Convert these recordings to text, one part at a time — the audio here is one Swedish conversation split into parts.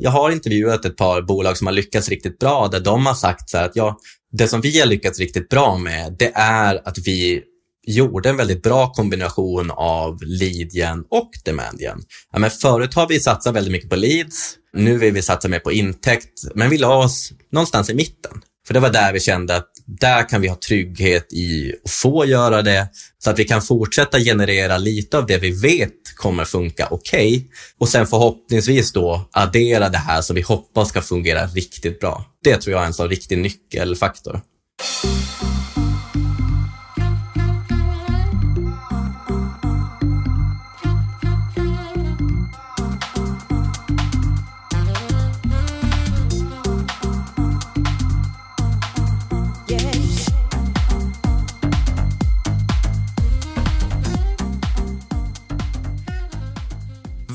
Jag har intervjuat ett par bolag som har lyckats riktigt bra där de har sagt så här att ja, det som vi har lyckats riktigt bra med, det är att vi gjorde en väldigt bra kombination av leadgen och demandgen. Ja, men förut har vi satsat väldigt mycket på leads, nu vill vi satsa mer på intäkt, men vi la oss någonstans i mitten. För det var där vi kände att där kan vi ha trygghet i att få göra det så att vi kan fortsätta generera lite av det vi vet kommer funka okej okay, och sen förhoppningsvis då addera det här som vi hoppas ska fungera riktigt bra. Det tror jag är en sån riktig nyckelfaktor.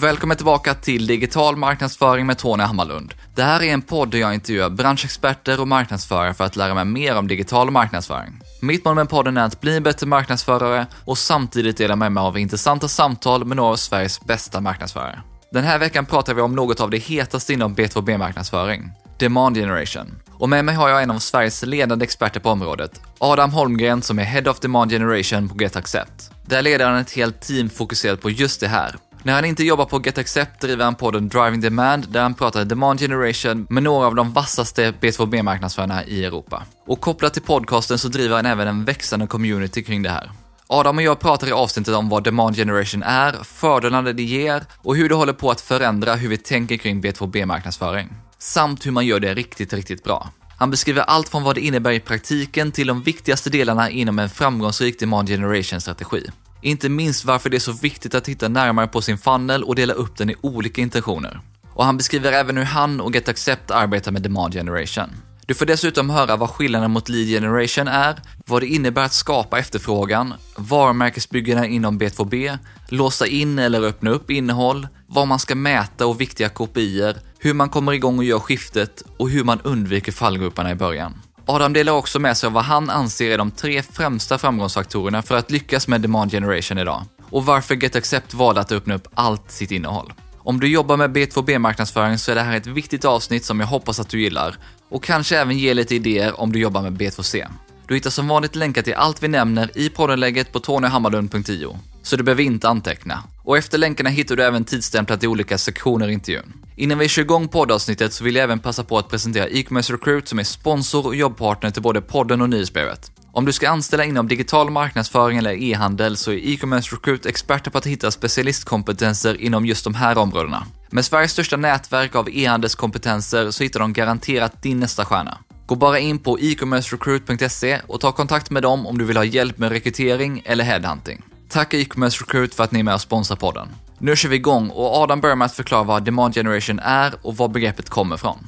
Välkommen tillbaka till Digital marknadsföring med Tony Hammarlund. Det här är en podd där jag intervjuar branschexperter och marknadsförare för att lära mig mer om digital marknadsföring. Mitt mål med podden är att bli en bättre marknadsförare och samtidigt dela med mig av intressanta samtal med några av Sveriges bästa marknadsförare. Den här veckan pratar vi om något av det hetaste inom B2B-marknadsföring, Demand Generation. Och med mig har jag en av Sveriges ledande experter på området, Adam Holmgren som är Head of Demand Generation på GetAccept. Där leder han ett helt team fokuserat på just det här, när han inte jobbar på GetAccept driver han podden Driving Demand där han pratar demand generation med några av de vassaste B2B-marknadsförarna i Europa. Och kopplat till podcasten så driver han även en växande community kring det här. Adam och jag pratar i avsnittet om vad demand generation är, fördelarna det ger och hur det håller på att förändra hur vi tänker kring B2B-marknadsföring. Samt hur man gör det riktigt, riktigt bra. Han beskriver allt från vad det innebär i praktiken till de viktigaste delarna inom en framgångsrik demand generation-strategi. Inte minst varför det är så viktigt att titta närmare på sin funnel och dela upp den i olika intentioner. Och han beskriver även hur han och Get Accept arbetar med demand generation. Du får dessutom höra vad skillnaden mot lead generation är, vad det innebär att skapa efterfrågan, varumärkesbyggena inom B2B, låsa in eller öppna upp innehåll, vad man ska mäta och viktiga kopior, hur man kommer igång och gör skiftet och hur man undviker fallgroparna i början. Adam delar också med sig av vad han anser är de tre främsta framgångsfaktorerna för att lyckas med demand generation idag och varför GetAccept valde att öppna upp allt sitt innehåll. Om du jobbar med B2B-marknadsföring så är det här ett viktigt avsnitt som jag hoppas att du gillar och kanske även ger lite idéer om du jobbar med B2C. Du hittar som vanligt länkar till allt vi nämner i poddenlägget på tonyhammarlund.io, så du behöver inte anteckna. Och efter länkarna hittar du även tidstämplat i olika sektioner i intervjun. Innan vi kör igång poddavsnittet så vill jag även passa på att presentera e-commerce recruit som är sponsor och jobbpartner till både podden och nyhetsbrevet. Om du ska anställa inom digital marknadsföring eller e-handel så är e-commerce recruit experter på att hitta specialistkompetenser inom just de här områdena. Med Sveriges största nätverk av e-handelskompetenser så hittar de garanterat din nästa stjärna. Gå bara in på e-commercerecruit.se och ta kontakt med dem om du vill ha hjälp med rekrytering eller headhunting. Tack e-commerce recruit för att ni är med och sponsrar podden. Nu kör vi igång och Adam börjar med att förklara vad demand generation är och var begreppet kommer ifrån.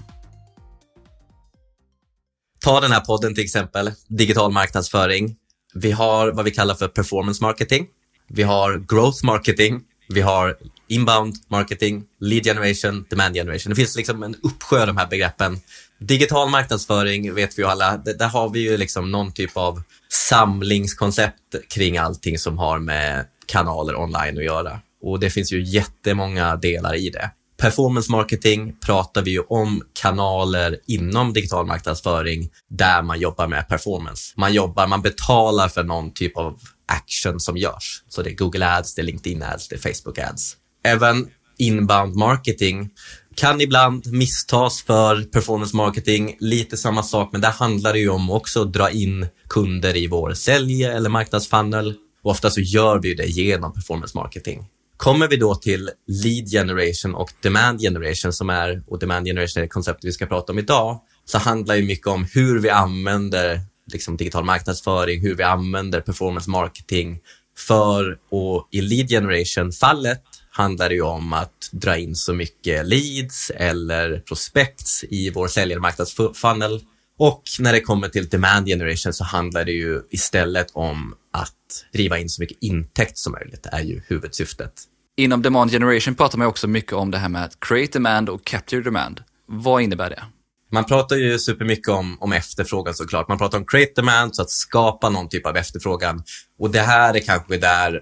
Ta den här podden till exempel, digital marknadsföring. Vi har vad vi kallar för performance marketing. Vi har growth marketing. Vi har inbound marketing, lead generation, demand generation. Det finns liksom en uppsjö av de här begreppen. Digital marknadsföring vet vi ju alla, där har vi ju liksom någon typ av samlingskoncept kring allting som har med kanaler online att göra. Och det finns ju jättemånga delar i det. Performance marketing pratar vi ju om kanaler inom digital marknadsföring där man jobbar med performance. Man jobbar, man betalar för någon typ av action som görs. Så det är Google Ads, det är LinkedIn Ads, det är Facebook Ads. Även inbound marketing kan ibland misstas för performance marketing. Lite samma sak, men där handlar det ju om också att dra in kunder i vår sälj eller marknadsfunnel. Och ofta så gör vi det genom performance marketing. Kommer vi då till lead generation och demand generation som är, och demand generation är konceptet vi ska prata om idag, så handlar ju mycket om hur vi använder liksom, digital marknadsföring, hur vi använder performance marketing för, och i lead generation-fallet handlar det ju om att dra in så mycket leads eller prospects i vår säljare marknadsfunnel. Och när det kommer till demand generation så handlar det ju istället om att driva in så mycket intäkt som möjligt. Är ju huvudsyftet. Inom demand generation pratar man också mycket om det här med att create demand och capture demand. Vad innebär det? Man pratar ju supermycket om, om efterfrågan såklart. Man pratar om create demand, så att skapa någon typ av efterfrågan. Och det här är kanske där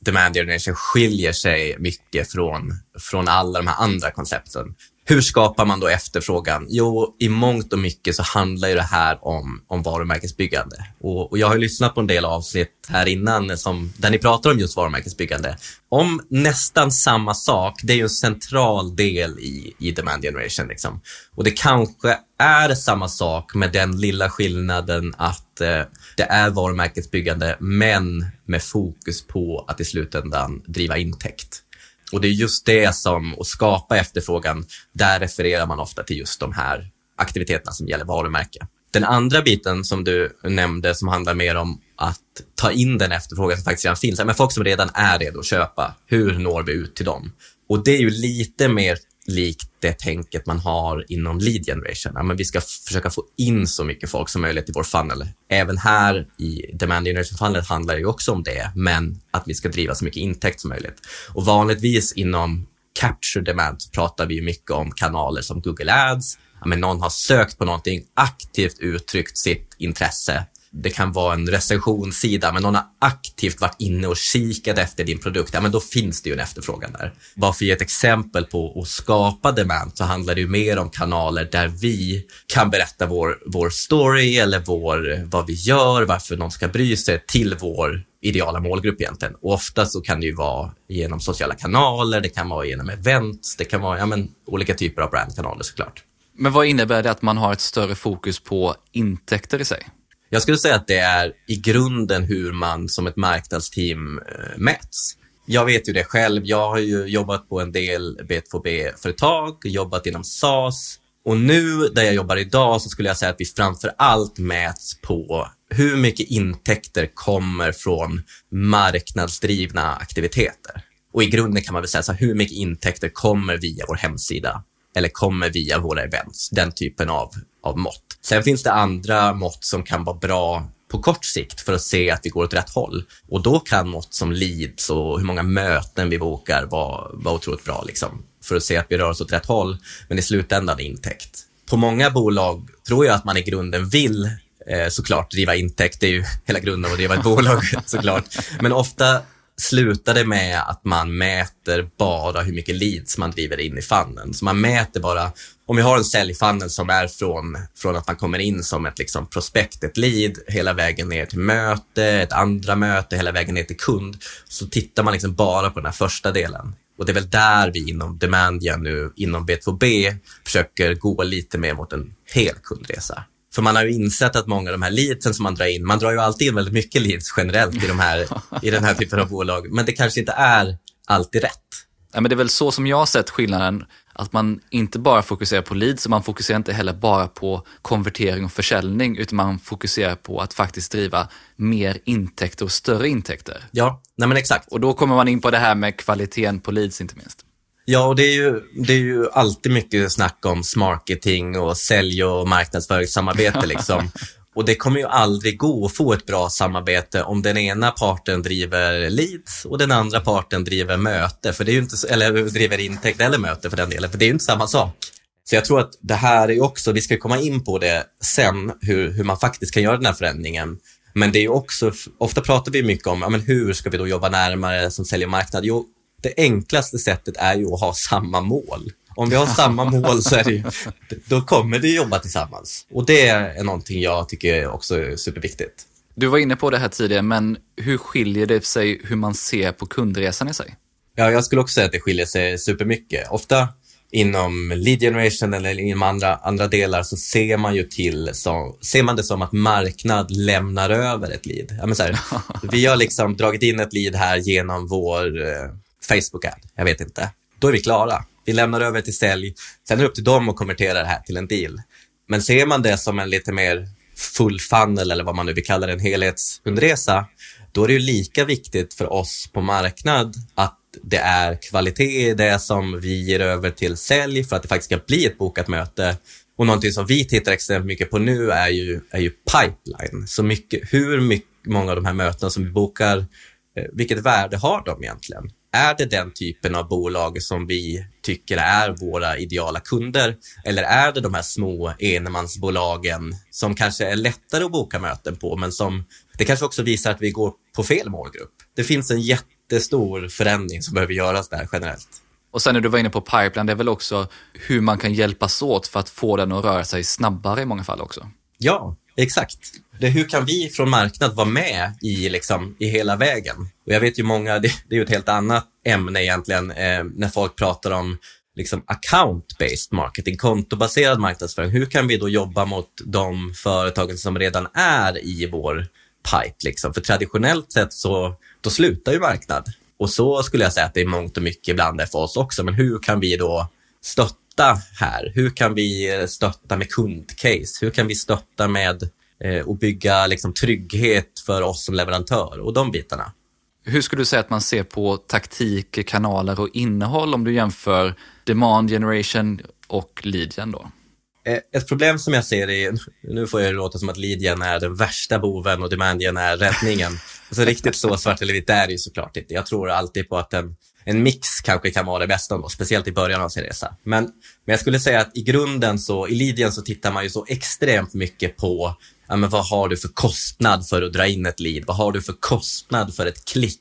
demand generation skiljer sig mycket från, från alla de här andra koncepten. Hur skapar man då efterfrågan? Jo, i mångt och mycket så handlar ju det här om, om varumärkesbyggande. Och, och jag har lyssnat på en del avsnitt här innan som, där ni pratar om just varumärkesbyggande. Om nästan samma sak, det är ju en central del i, i demand generation. Liksom. Och det kanske är samma sak med den lilla skillnaden att eh, det är varumärkesbyggande, men med fokus på att i slutändan driva intäkt. Och det är just det som, att skapa efterfrågan, där refererar man ofta till just de här aktiviteterna som gäller varumärke. Den andra biten som du nämnde som handlar mer om att ta in den efterfrågan som faktiskt redan finns, men folk som redan är redo att köpa, hur når vi ut till dem? Och det är ju lite mer likt det tänket man har inom lead generation. Ja, men vi ska försöka få in så mycket folk som möjligt i vår funnel. Även här i demand generation funnel handlar det ju också om det, men att vi ska driva så mycket intäkt som möjligt. Och vanligtvis inom capture demand pratar vi mycket om kanaler som Google Ads. Ja, men någon har sökt på någonting, aktivt uttryckt sitt intresse det kan vara en recensionssida, men någon har aktivt varit inne och kikat efter din produkt, ja, men då finns det ju en efterfrågan där. Bara för att ge ett exempel på att skapa demand så handlar det ju mer om kanaler där vi kan berätta vår, vår story eller vår, vad vi gör, varför någon ska bry sig till vår ideala målgrupp egentligen. Och ofta så kan det ju vara genom sociala kanaler, det kan vara genom events, det kan vara ja, men, olika typer av brandkanaler såklart. Men vad innebär det att man har ett större fokus på intäkter i sig? Jag skulle säga att det är i grunden hur man som ett marknadsteam eh, mäts. Jag vet ju det själv. Jag har ju jobbat på en del B2B-företag, jobbat inom SaaS och nu där jag jobbar idag så skulle jag säga att vi framför allt mäts på hur mycket intäkter kommer från marknadsdrivna aktiviteter. Och i grunden kan man väl säga så här, hur mycket intäkter kommer via vår hemsida eller kommer via våra events, den typen av, av mått. Sen finns det andra mått som kan vara bra på kort sikt för att se att vi går åt rätt håll. Och då kan mått som leads och hur många möten vi bokar vara, vara otroligt bra liksom, för att se att vi rör oss åt rätt håll, men i slutändan intäkt. På många bolag tror jag att man i grunden vill eh, såklart driva intäkt, det är ju hela grunden av att driva ett bolag såklart. Men ofta slutar det med att man mäter bara hur mycket leads man driver in i funneln. Så man mäter bara, om vi har en säljfunnel som är från, från att man kommer in som ett liksom prospekt, ett lead, hela vägen ner till möte, ett andra möte, hela vägen ner till kund, så tittar man liksom bara på den här första delen. Och det är väl där vi inom Demandia nu, inom B2B, försöker gå lite mer mot en hel kundresa. För man har ju insett att många av de här leadsen som man drar in, man drar ju alltid in väldigt mycket leads generellt i, de här, i den här typen av bolag, men det kanske inte är alltid rätt. Ja, men det är väl så som jag har sett skillnaden, att man inte bara fokuserar på leads, man fokuserar inte heller bara på konvertering och försäljning, utan man fokuserar på att faktiskt driva mer intäkter och större intäkter. Ja, nej men exakt. Och då kommer man in på det här med kvaliteten på leads inte minst. Ja, och det är, ju, det är ju alltid mycket snack om marketing och sälj och marknadsföringssamarbete. Liksom. Och det kommer ju aldrig gå att få ett bra samarbete om den ena parten driver leads och den andra parten driver möte, för det är inte, eller driver intäkt eller möte för den delen, för det är ju inte samma sak. Så jag tror att det här är också, vi ska komma in på det sen, hur, hur man faktiskt kan göra den här förändringen. Men det är också, ofta pratar vi mycket om, ja, men hur ska vi då jobba närmare som säljer marknad? Jo, det enklaste sättet är ju att ha samma mål. Om vi har samma mål så är det ju, då kommer vi jobba tillsammans. Och det är någonting jag tycker också är superviktigt. Du var inne på det här tidigare, men hur skiljer det sig hur man ser på kundresan i sig? Ja, jag skulle också säga att det skiljer sig supermycket. Ofta inom lead generation eller inom andra, andra delar så ser man ju till, så, ser man det som att marknad lämnar över ett lead. Ja, men så här, vi har liksom dragit in ett lead här genom vår eh, Facebook-ad, jag vet inte. Då är vi klara. Vi lämnar över till sälj. Sen är det upp till dem att konvertera det här till en deal. Men ser man det som en lite mer full funnel eller vad man nu vill kalla det, en helhetshundresa, då är det ju lika viktigt för oss på marknad att det är kvalitet i det som vi ger över till sälj för att det faktiskt ska bli ett bokat möte. Och någonting som vi tittar extremt mycket på nu är ju, är ju pipeline. Så mycket, hur mycket, många av de här mötena som vi bokar, eh, vilket värde har de egentligen? Är det den typen av bolag som vi tycker är våra ideala kunder? Eller är det de här små enmansbolagen som kanske är lättare att boka möten på, men som det kanske också visar att vi går på fel målgrupp? Det finns en jättestor förändring som behöver göras där generellt. Och sen när du var inne på pipeline, det är väl också hur man kan hjälpas åt för att få den att röra sig snabbare i många fall också. Ja, exakt. Det hur kan vi från marknad vara med i, liksom, i hela vägen? Och jag vet ju många, det, det är ju ett helt annat ämne egentligen, eh, när folk pratar om liksom account-based marketing, kontobaserad marknadsföring. Hur kan vi då jobba mot de företagen som redan är i vår pipe? Liksom? För traditionellt sett så då slutar ju marknad. Och så skulle jag säga att det är mångt och mycket ibland är för oss också. Men hur kan vi då stötta här? Hur kan vi stötta med kundcase? Hur kan vi stötta med och bygga liksom, trygghet för oss som leverantör och de bitarna? Hur skulle du säga att man ser på taktik, kanaler och innehåll om du jämför demand generation och lead gen då? Eh, ett problem som jag ser är, nu får jag låta som att lead är den värsta boven och demand är räddningen. Så riktigt så svart eller vitt är det ju såklart inte. Jag tror alltid på att en, en mix kanske kan vara det bästa då, speciellt i början av sin resa. Men, men jag skulle säga att i grunden så, i leadien så tittar man ju så extremt mycket på ja, men vad har du för kostnad för att dra in ett lead? Vad har du för kostnad för ett klick?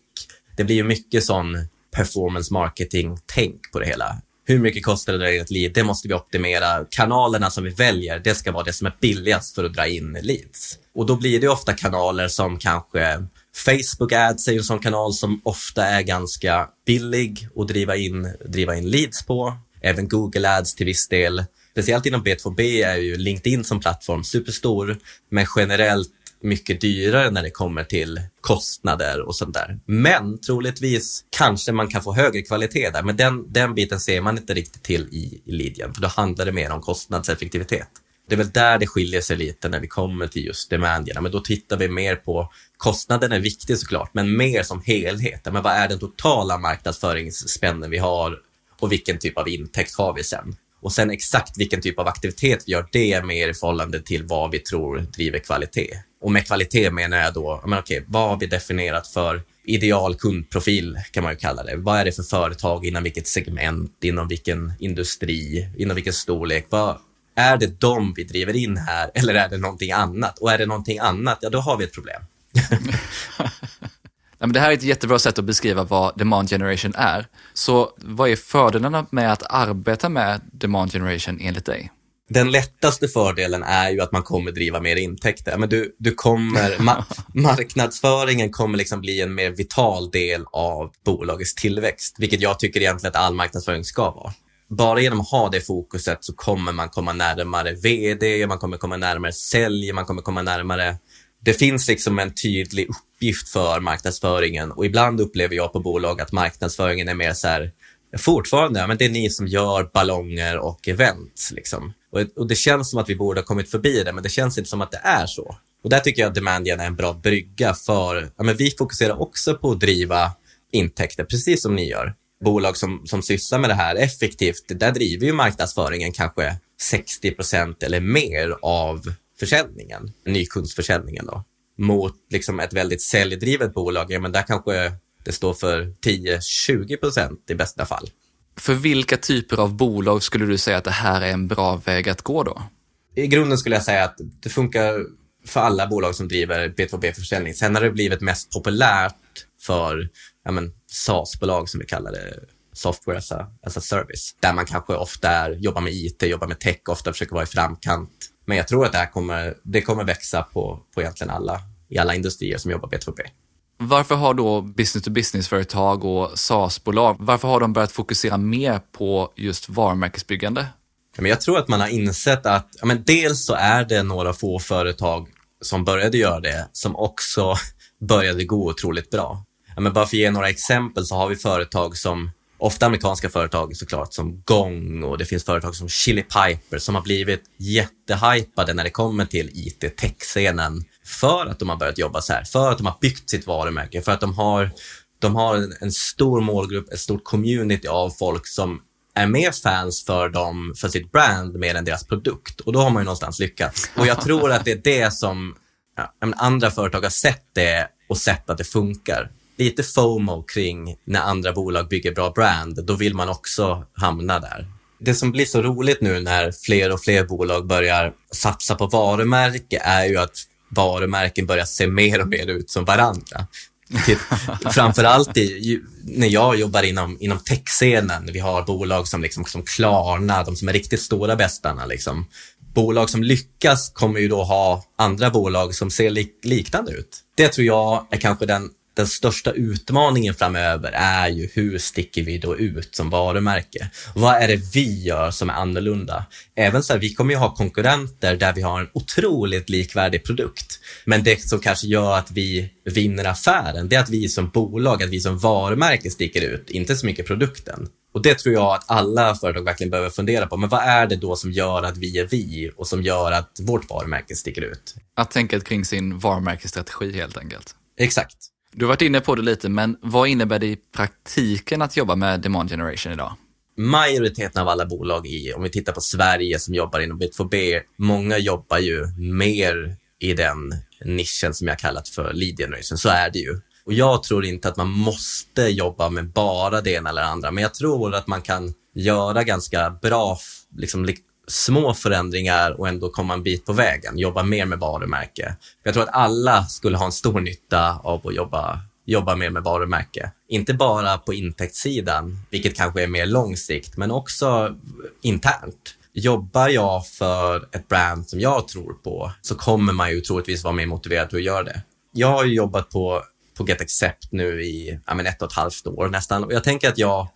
Det blir ju mycket sån performance marketing-tänk på det hela. Hur mycket kostar det att dra in ett lead? Det måste vi optimera. Kanalerna som vi väljer, det ska vara det som är billigast för att dra in leads. Och då blir det ofta kanaler som kanske Facebook Ads är en sån kanal som ofta är ganska billig att driva in, driva in leads på. Även Google Ads till viss del. Speciellt inom B2B är ju LinkedIn som plattform superstor, men generellt mycket dyrare när det kommer till kostnader och sånt där. Men troligtvis kanske man kan få högre kvalitet där, men den, den biten ser man inte riktigt till i, i Lidien, för då handlar det mer om kostnadseffektivitet. Det är väl där det skiljer sig lite när vi kommer till just demandierna, men då tittar vi mer på kostnaden är viktig såklart, men mer som helhet. Men vad är den totala marknadsföringsspännen vi har och vilken typ av intäkt har vi sen? Och sen exakt vilken typ av aktivitet vi gör, det är mer i förhållande till vad vi tror driver kvalitet. Och med kvalitet menar jag då, men okej, vad har vi definierat för ideal kundprofil kan man ju kalla det. Vad är det för företag inom vilket segment, inom vilken industri, inom vilken storlek? Vad, är det de vi driver in här eller är det någonting annat? Och är det någonting annat, ja då har vi ett problem. Men det här är ett jättebra sätt att beskriva vad demand generation är. Så vad är fördelarna med att arbeta med demand generation enligt dig? Den lättaste fördelen är ju att man kommer driva mer intäkter. Men du, du kommer, ma marknadsföringen kommer liksom bli en mer vital del av bolagets tillväxt, vilket jag tycker egentligen att all marknadsföring ska vara. Bara genom att ha det fokuset så kommer man komma närmare vd, man kommer komma närmare sälj, man kommer komma närmare det finns liksom en tydlig uppgift för marknadsföringen och ibland upplever jag på bolag att marknadsföringen är mer så här, fortfarande, men det är ni som gör ballonger och event. Liksom. Och, och, det känns som att vi borde ha kommit förbi det, men det känns inte som att det är så. Och där tycker jag att Demandian är en bra brygga för, ja, men vi fokuserar också på att driva intäkter, precis som ni gör. Bolag som, som sysslar med det här effektivt, där driver ju marknadsföringen kanske 60 procent eller mer av försäljningen, nykundsförsäljningen då, mot liksom ett väldigt säljdrivet bolag, ja men där kanske det står för 10-20 procent i bästa fall. För vilka typer av bolag skulle du säga att det här är en bra väg att gå då? I grunden skulle jag säga att det funkar för alla bolag som driver B2B-försäljning. Sen har det blivit mest populärt för ja, men, SaaS-bolag som vi kallar det, software as a, as a service, där man kanske ofta är, jobbar med IT, jobbar med tech, ofta försöker vara i framkant men jag tror att det här kommer, det kommer växa på, på egentligen alla, i alla industrier som jobbar B2B. Varför har då business-to-business-företag och SaaS-bolag, varför har de börjat fokusera mer på just varumärkesbyggande? Men jag tror att man har insett att ja, men dels så är det några få företag som började göra det, som också började gå otroligt bra. Ja, men bara för att ge några exempel så har vi företag som ofta amerikanska företag såklart som Gong och det finns företag som Chili Piper som har blivit jättehypade när det kommer till IT-tech-scenen för att de har börjat jobba så här, för att de har byggt sitt varumärke, för att de har, de har en, en stor målgrupp, ett stort community av folk som är mer fans för dem, för sitt brand mer än deras produkt. Och då har man ju någonstans lyckats. Och jag tror att det är det som ja, andra företag har sett det och sett att det funkar lite FOMO kring när andra bolag bygger bra brand, då vill man också hamna där. Det som blir så roligt nu när fler och fler bolag börjar satsa på varumärke är ju att varumärken börjar se mer och mer ut som varandra. Framförallt i, när jag jobbar inom, inom techscenen, vi har bolag som, liksom, som Klarna, de som är riktigt stora bästarna. Liksom. Bolag som lyckas kommer ju då ha andra bolag som ser lik, liknande ut. Det tror jag är kanske den den största utmaningen framöver är ju hur sticker vi då ut som varumärke? Vad är det vi gör som är annorlunda? Även så här, vi kommer ju ha konkurrenter där vi har en otroligt likvärdig produkt. Men det som kanske gör att vi vinner affären, det är att vi som bolag, att vi som varumärke sticker ut, inte så mycket produkten. Och det tror jag att alla företag verkligen behöver fundera på. Men vad är det då som gör att vi är vi och som gör att vårt varumärke sticker ut? Att tänka kring sin varumärkesstrategi helt enkelt. Exakt. Du har varit inne på det lite, men vad innebär det i praktiken att jobba med demand generation idag? Majoriteten av alla bolag i, om vi tittar på Sverige som jobbar inom B2B, många jobbar ju mer i den nischen som jag kallat för lead generation. Så är det ju. Och jag tror inte att man måste jobba med bara det ena eller andra, men jag tror att man kan göra ganska bra liksom, små förändringar och ändå komma en bit på vägen, jobba mer med varumärke. Jag tror att alla skulle ha en stor nytta av att jobba, jobba mer med varumärke. Inte bara på intäktssidan, vilket kanske är mer långsikt, men också internt. Jobbar jag för ett brand som jag tror på så kommer man ju troligtvis vara mer motiverad till att göra det. Jag har jobbat på på Get Accept nu i ja, men ett och ett halvt år nästan. Och jag tänker att jag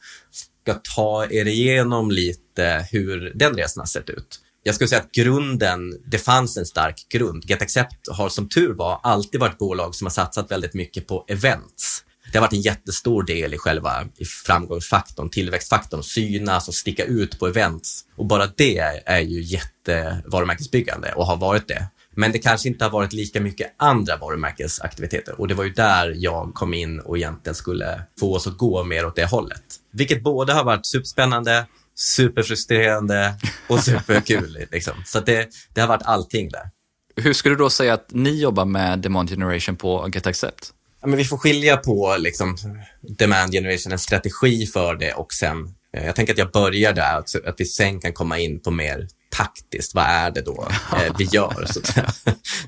ska ta er igenom lite hur den resan har sett ut. Jag skulle säga att grunden, det fanns en stark grund. Get Accept har som tur var alltid varit bolag som har satsat väldigt mycket på events. Det har varit en jättestor del i själva i framgångsfaktorn, tillväxtfaktorn, synas och sticka ut på events. Och bara det är ju jättevarumärkesbyggande och har varit det. Men det kanske inte har varit lika mycket andra varumärkesaktiviteter och det var ju där jag kom in och egentligen skulle få oss att gå mer åt det hållet. Vilket både har varit superspännande, superfrustrerande och superkul. liksom. Så det, det har varit allting där. Hur skulle du då säga att ni jobbar med demand generation på Get Accept? Ja, men vi får skilja på liksom, demand generation, en strategi för det och sen, eh, jag tänker att jag börjar där, att, att vi sen kan komma in på mer taktiskt, vad är det då eh, vi gör?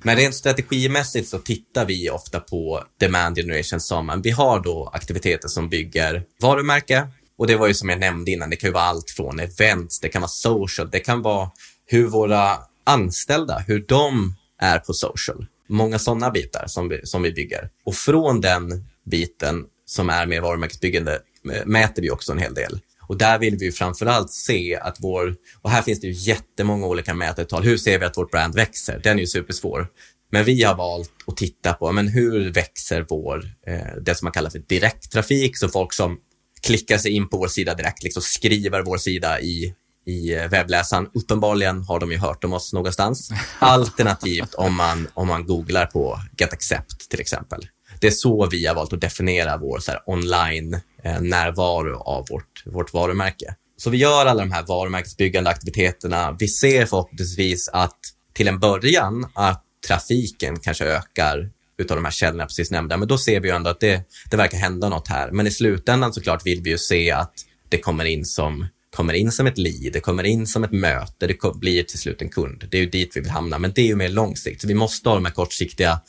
Men rent strategimässigt så tittar vi ofta på demand generation som, vi har då aktiviteter som bygger varumärke och det var ju som jag nämnde innan, det kan ju vara allt från events, det kan vara social, det kan vara hur våra anställda, hur de är på social. Många sådana bitar som vi, som vi bygger. Och från den biten som är mer varumärkesbyggande mäter vi också en hel del. Och där vill vi framförallt se att vår, och här finns det ju jättemånga olika mätetal. Hur ser vi att vårt brand växer? Den är ju supersvår. Men vi har valt att titta på men hur växer vår, eh, det som man kallar för direkttrafik, så folk som klickar sig in på vår sida direkt, liksom skriver vår sida i, i eh, webbläsaren. Uppenbarligen har de ju hört om oss någonstans. Alternativt om man, om man googlar på Get Accept till exempel. Det är så vi har valt att definiera vår så här, online eh, närvaro av vårt, vårt varumärke. Så vi gör alla de här varumärkesbyggande aktiviteterna. Vi ser förhoppningsvis att till en början att trafiken kanske ökar utav de här källorna jag precis nämnde. Men då ser vi ju ändå att det, det verkar hända något här. Men i slutändan såklart vill vi ju se att det kommer in som kommer in som ett lead, det kommer in som ett möte, det blir till slut en kund. Det är ju dit vi vill hamna, men det är ju mer långsiktigt. Så vi måste ha de här kortsiktiga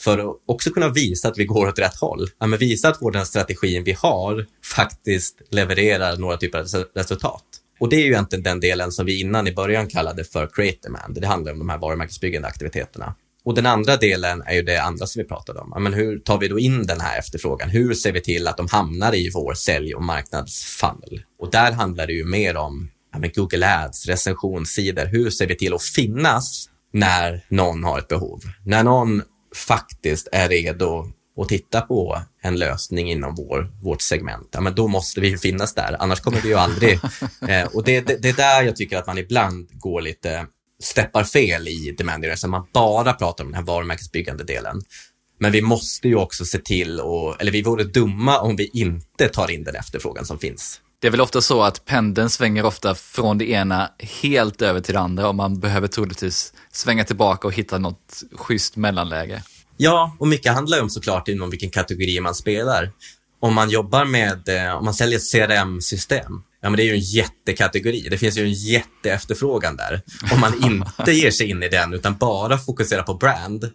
för att också kunna visa att vi går åt rätt håll. Ja, men visa att den strategin vi har faktiskt levererar några typer av resultat. Och det är ju egentligen den delen som vi innan i början kallade för create demand. Det handlar om de här varumärkesbyggande aktiviteterna. Och den andra delen är ju det andra som vi pratade om. Ja, men hur tar vi då in den här efterfrågan? Hur ser vi till att de hamnar i vår sälj och marknadsfunnel? Och där handlar det ju mer om ja, men Google Ads, recensionssidor. Hur ser vi till att finnas när någon har ett behov? När någon faktiskt är redo att titta på en lösning inom vår, vårt segment, ja, men då måste vi finnas där. Annars kommer vi ju aldrig... Eh, och det, det, det, är där jag tycker att man ibland går lite, steppar fel i demand så man bara pratar om den här varumärkesbyggande delen. Men vi måste ju också se till, och, eller vi vore dumma om vi inte tar in den efterfrågan som finns. Det är väl ofta så att pendeln svänger ofta från det ena helt över till det andra och man behöver troligtvis svänga tillbaka och hitta något schysst mellanläge. Ja, och mycket handlar om såklart inom vilken kategori man spelar. Om man jobbar med, eh, om man säljer CRM-system, ja men det är ju en jättekategori. Det finns ju en jätteefterfrågan där. Om man inte ger sig in i den utan bara fokuserar på brand,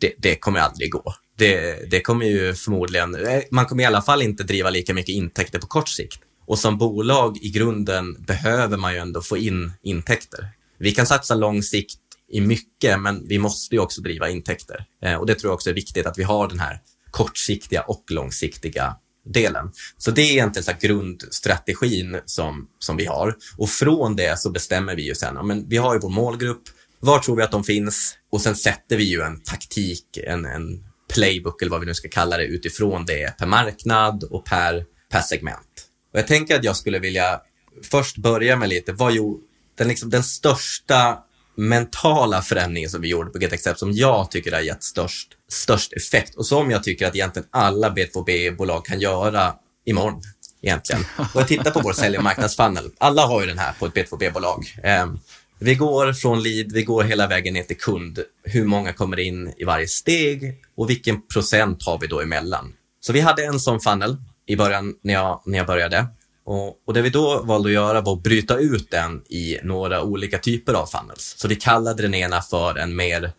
det, det kommer aldrig gå. det, det kommer ju förmodligen, eh, man kommer i alla fall inte driva lika mycket intäkter på kort sikt. Och som bolag i grunden behöver man ju ändå få in intäkter. Vi kan satsa lång sikt i mycket, men vi måste ju också driva intäkter. Eh, och det tror jag också är viktigt att vi har den här kortsiktiga och långsiktiga delen. Så det är egentligen så grundstrategin som, som vi har. Och från det så bestämmer vi ju sen, ja, men vi har ju vår målgrupp, var tror vi att de finns? Och sen sätter vi ju en taktik, en, en playbook eller vad vi nu ska kalla det utifrån det per marknad och per, per segment. Och jag tänker att jag skulle vilja först börja med lite, vad gjorde den, liksom, den största mentala förändringen som vi gjorde på GetAccept som jag tycker har gett störst, störst effekt och som jag tycker att egentligen alla B2B-bolag kan göra imorgon egentligen. Och jag tittar på vår sälj och marknadsfunnel. Alla har ju den här på ett B2B-bolag. Um, vi går från lead, vi går hela vägen ner till kund. Hur många kommer in i varje steg och vilken procent har vi då emellan? Så vi hade en sån funnel i början när jag, när jag började. Och, och det vi då valde att göra var att bryta ut den i några olika typer av funnels. Så vi kallade den ena för en mer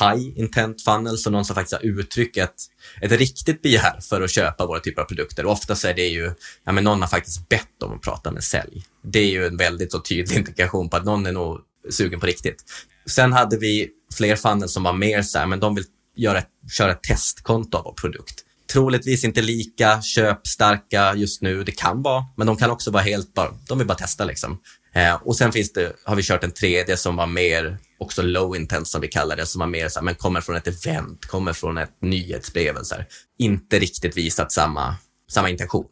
high intent funnel, så någon som faktiskt har uttryckt ett, ett riktigt begär för att köpa våra typer av produkter. Och oftast är det ju, ja men någon har faktiskt bett om att prata med sälj. Det är ju en väldigt så tydlig indikation på att någon är nog sugen på riktigt. Sen hade vi fler funnels som var mer så här, men de vill göra köra ett testkonto av vår produkt. Troligtvis inte lika köpstarka just nu. Det kan vara, men de kan också vara helt bara, de vill bara testa liksom. Eh, och sen finns det, har vi kört en tredje som var mer, också low intent som vi kallar det, som var mer så här, men kommer från ett event, kommer från ett nyhetsbrev. Så här. Inte riktigt visat samma, samma intention.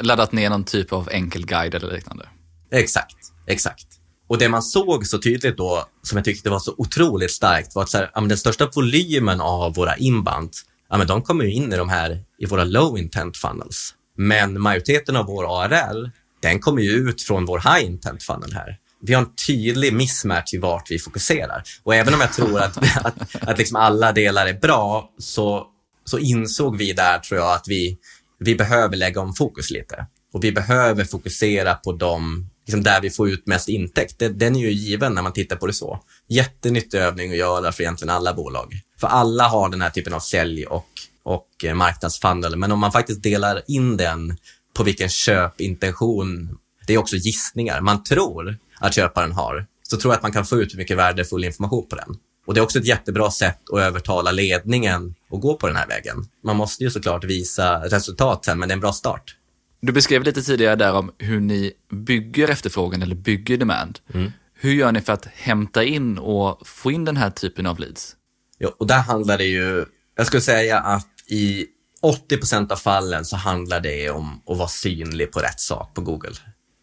Laddat ner någon typ av enkel guide eller liknande. Exakt, exakt. Och det man såg så tydligt då, som jag tyckte var så otroligt starkt, var att så här, ja, den största volymen av våra inbound, ja, men de kommer ju in i de här, i våra low intent funnels. Men majoriteten av vår ARL, den kommer ju ut från vår high intent funnel här. Vi har en tydlig mismatch i vart vi fokuserar. Och även om jag tror att, att, att liksom alla delar är bra, så, så insåg vi där, tror jag, att vi, vi behöver lägga om fokus lite. Och vi behöver fokusera på de liksom där vi får ut mest intäkt, det, den är ju given när man tittar på det så. Jättenyttig övning att göra för egentligen alla bolag. För alla har den här typen av sälj och, och eh, marknadsfunnel, men om man faktiskt delar in den på vilken köpintention, det är också gissningar, man tror att köparen har, så tror jag att man kan få ut mycket värdefull information på den. Och det är också ett jättebra sätt att övertala ledningen att gå på den här vägen. Man måste ju såklart visa resultat sen, men det är en bra start. Du beskrev lite tidigare där om hur ni bygger efterfrågan eller bygger demand. Mm. Hur gör ni för att hämta in och få in den här typen av leads? Ja, och där handlar det ju, jag skulle säga att i 80 av fallen så handlar det om att vara synlig på rätt sak på Google.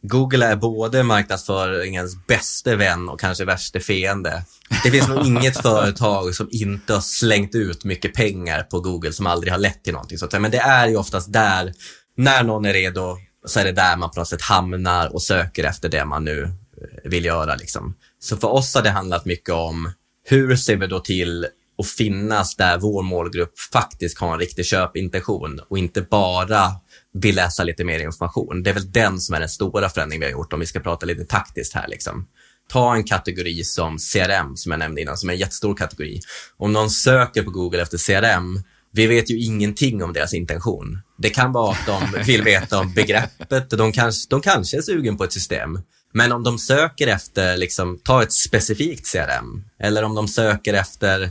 Google är både marknadsföringens bästa vän och kanske värsta fiende. Det finns nog inget företag som inte har slängt ut mycket pengar på Google som aldrig har lett till någonting sånt. Men det är ju oftast där när någon är redo så är det där man på något sätt hamnar och söker efter det man nu eh, vill göra. Liksom. Så för oss har det handlat mycket om hur ser vi då till och finnas där vår målgrupp faktiskt har en riktig köpintention och inte bara vill läsa lite mer information. Det är väl den som är den stora förändringen vi har gjort om vi ska prata lite taktiskt här. Liksom. Ta en kategori som CRM som jag nämnde innan, som är en jättestor kategori. Om någon söker på Google efter CRM vi vet ju ingenting om deras intention. Det kan vara att de vill veta om begreppet, de kanske, de kanske är sugen på ett system. Men om de söker efter, liksom, ta ett specifikt CRM, eller om de söker efter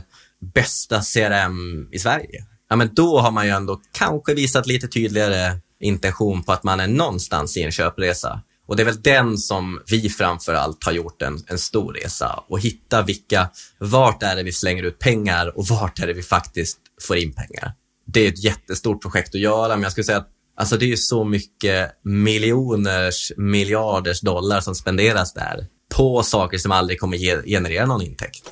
bästa CRM i Sverige, ja men då har man ju ändå kanske visat lite tydligare intention på att man är någonstans i en köpresa. Och det är väl den som vi framför allt har gjort en, en stor resa och hitta vilka, vart är det vi slänger ut pengar och vart är det vi faktiskt får in pengar. Det är ett jättestort projekt att göra, men jag skulle säga att alltså, det är så mycket miljoners, miljarders dollar som spenderas där på saker som aldrig kommer ge, generera någon intäkt.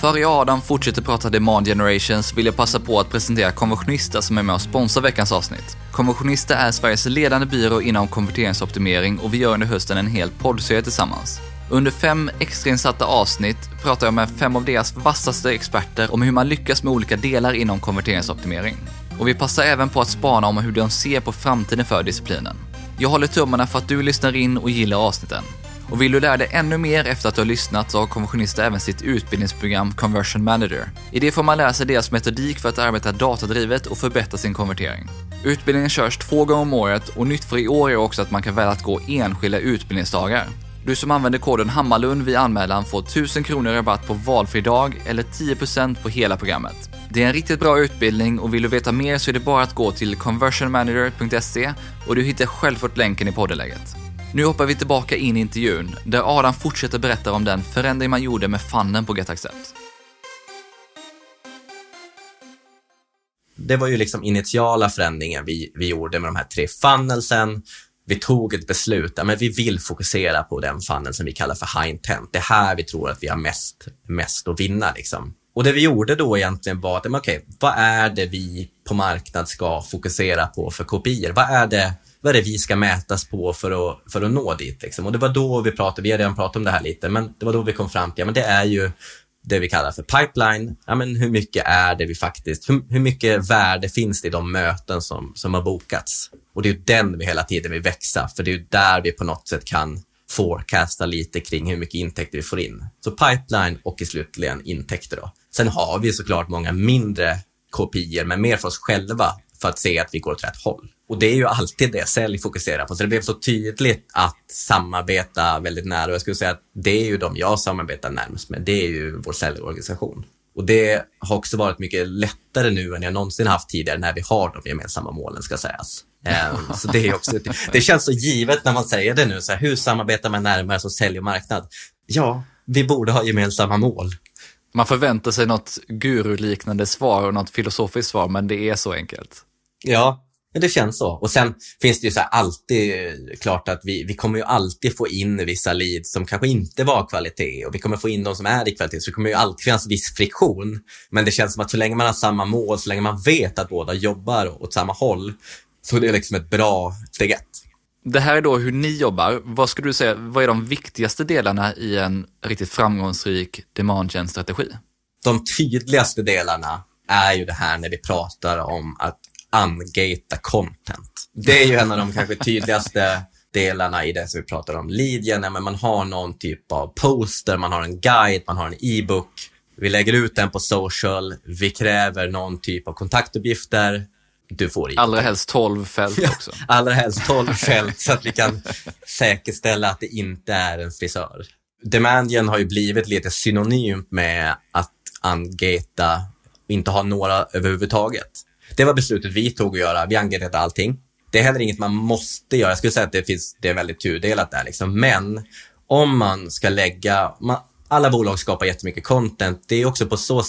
Före jag Adam fortsätter prata Demand Generations vill jag passa på att presentera Konversionista som är med och sponsrar veckans avsnitt. Konversionista är Sveriges ledande byrå inom konverteringsoptimering och vi gör under hösten en hel poddserie tillsammans. Under fem extrainsatta avsnitt pratar jag med fem av deras vassaste experter om hur man lyckas med olika delar inom konverteringsoptimering. Och vi passar även på att spana om hur de ser på framtiden för disciplinen. Jag håller tummarna för att du lyssnar in och gillar avsnitten. Och vill du lära dig ännu mer efter att du har lyssnat så har Konversionister även sitt utbildningsprogram Conversion Manager. I det får man lära sig deras metodik för att arbeta datadrivet och förbättra sin konvertering. Utbildningen körs två gånger om året och nytt för i år är också att man kan välja att gå enskilda utbildningsdagar. Du som använder koden Hammarlund vid anmälan får 1000 kronor rabatt på valfri dag eller 10% på hela programmet. Det är en riktigt bra utbildning och vill du veta mer så är det bara att gå till conversionmanager.se och du hittar självklart länken i poddenläget. Nu hoppar vi tillbaka in i intervjun där Adam fortsätter berätta om den förändring man gjorde med fannen på GetAccept. Det var ju liksom initiala förändringen vi, vi gjorde med de här tre funnelsen. Vi tog ett beslut, ja, men vi vill fokusera på den funnel som vi kallar för high intent. Det är här vi tror att vi har mest, mest att vinna. Liksom. Och det vi gjorde då egentligen var att, okej, okay, vad är det vi på marknad ska fokusera på för kopior? Vad är det, vad är det vi ska mätas på för att, för att nå dit? Liksom? Och det var då vi pratade, vi har redan pratat om det här lite, men det var då vi kom fram till, ja, men det är ju det vi kallar för pipeline. Ja, men hur mycket är det vi faktiskt, hur, hur mycket värde finns det i de möten som, som har bokats? Och det är ju den vi hela tiden vill växa, för det är ju där vi på något sätt kan forecasta lite kring hur mycket intäkter vi får in. Så pipeline och i slutligen intäkter då. Sen har vi såklart många mindre kopior, men mer för oss själva för att se att vi går åt rätt håll. Och det är ju alltid det sälj fokuserar på. Så det blev så tydligt att samarbeta väldigt nära. Och jag skulle säga att det är ju de jag samarbetar närmast med. Det är ju vår säljorganisation. Och det har också varit mycket lättare nu än jag någonsin haft tidigare när vi har de gemensamma målen, ska sägas. Ehm, så det, är också, det känns så givet när man säger det nu. Så här, hur samarbetar man närmare som sälj och marknad? Ja, vi borde ha gemensamma mål. Man förväntar sig något guruliknande svar och något filosofiskt svar, men det är så enkelt. Ja, det känns så. Och sen finns det ju så alltid klart att vi, vi kommer ju alltid få in vissa leads som kanske inte var kvalitet och vi kommer få in de som är i kvalitet. Så det kommer ju alltid finnas viss friktion. Men det känns som att så länge man har samma mål, så länge man vet att båda jobbar åt samma håll, så är det liksom ett bra steg ett. Det här är då hur ni jobbar. Vad skulle du säga, vad är de viktigaste delarna i en riktigt framgångsrik demand strategi De tydligaste delarna är ju det här när vi pratar om att ungata content. Det är ju en av de kanske tydligaste delarna i det som vi pratar om. Lead men man har någon typ av poster, man har en guide, man har en e-book. Vi lägger ut den på social, vi kräver någon typ av kontaktuppgifter du får i. Allra helst 12 fält också. Ja, allra helst 12 fält så att vi kan säkerställa att det inte är en frisör. Demandian har ju blivit lite synonymt med att och inte ha några överhuvudtaget. Det var beslutet vi tog att göra. Vi ungatade allting. Det är heller inget man måste göra. Jag skulle säga att det, finns, det är väldigt tudelat där. Liksom. Men om man ska lägga, man, alla bolag skapar jättemycket content. Det är också på så,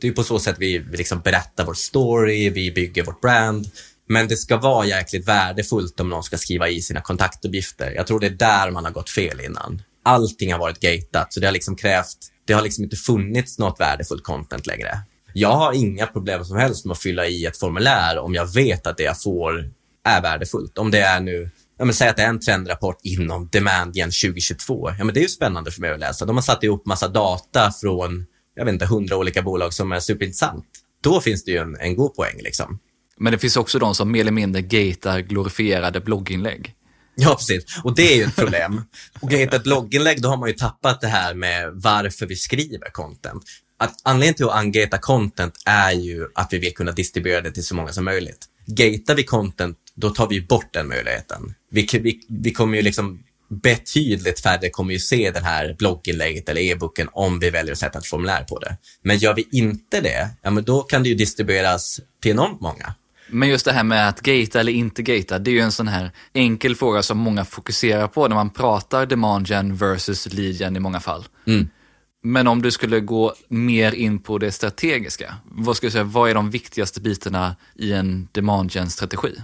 det är på så sätt vi, vi liksom berättar vår story, vi bygger vårt brand. Men det ska vara jäkligt värdefullt om någon ska skriva i sina kontaktuppgifter. Jag tror det är där man har gått fel innan. Allting har varit gatat, så det har liksom krävt, det har liksom inte funnits något värdefullt content längre. Jag har inga problem som helst med att fylla i ett formulär om jag vet att det jag får är värdefullt. Om det är nu ja, men säg att det är en trendrapport inom Demand Gen 2022. Ja, men det är ju spännande för mig att läsa. De har satt ihop massa data från, jag vet inte, hundra olika bolag som är superintressant. Då finns det ju en, en god poäng liksom. Men det finns också de som mer eller mindre gatar glorifierade blogginlägg. Ja, precis. Och det är ju ett problem. Och ett blogginlägg, då har man ju tappat det här med varför vi skriver content. Att anledningen till att ungata content är ju att vi vill kunna distribuera det till så många som möjligt. Gatar vi content då tar vi bort den möjligheten. Vi, vi, vi kommer ju liksom betydligt färre kommer ju se den här blogginlägget eller e-boken om vi väljer att sätta ett formulär på det. Men gör vi inte det, ja men då kan det ju distribueras till enormt många. Men just det här med att gata eller inte gata, det är ju en sån här enkel fråga som många fokuserar på när man pratar demand gen versus lead gen i många fall. Mm. Men om du skulle gå mer in på det strategiska, vad skulle du säga, vad är de viktigaste bitarna i en demand gen strategi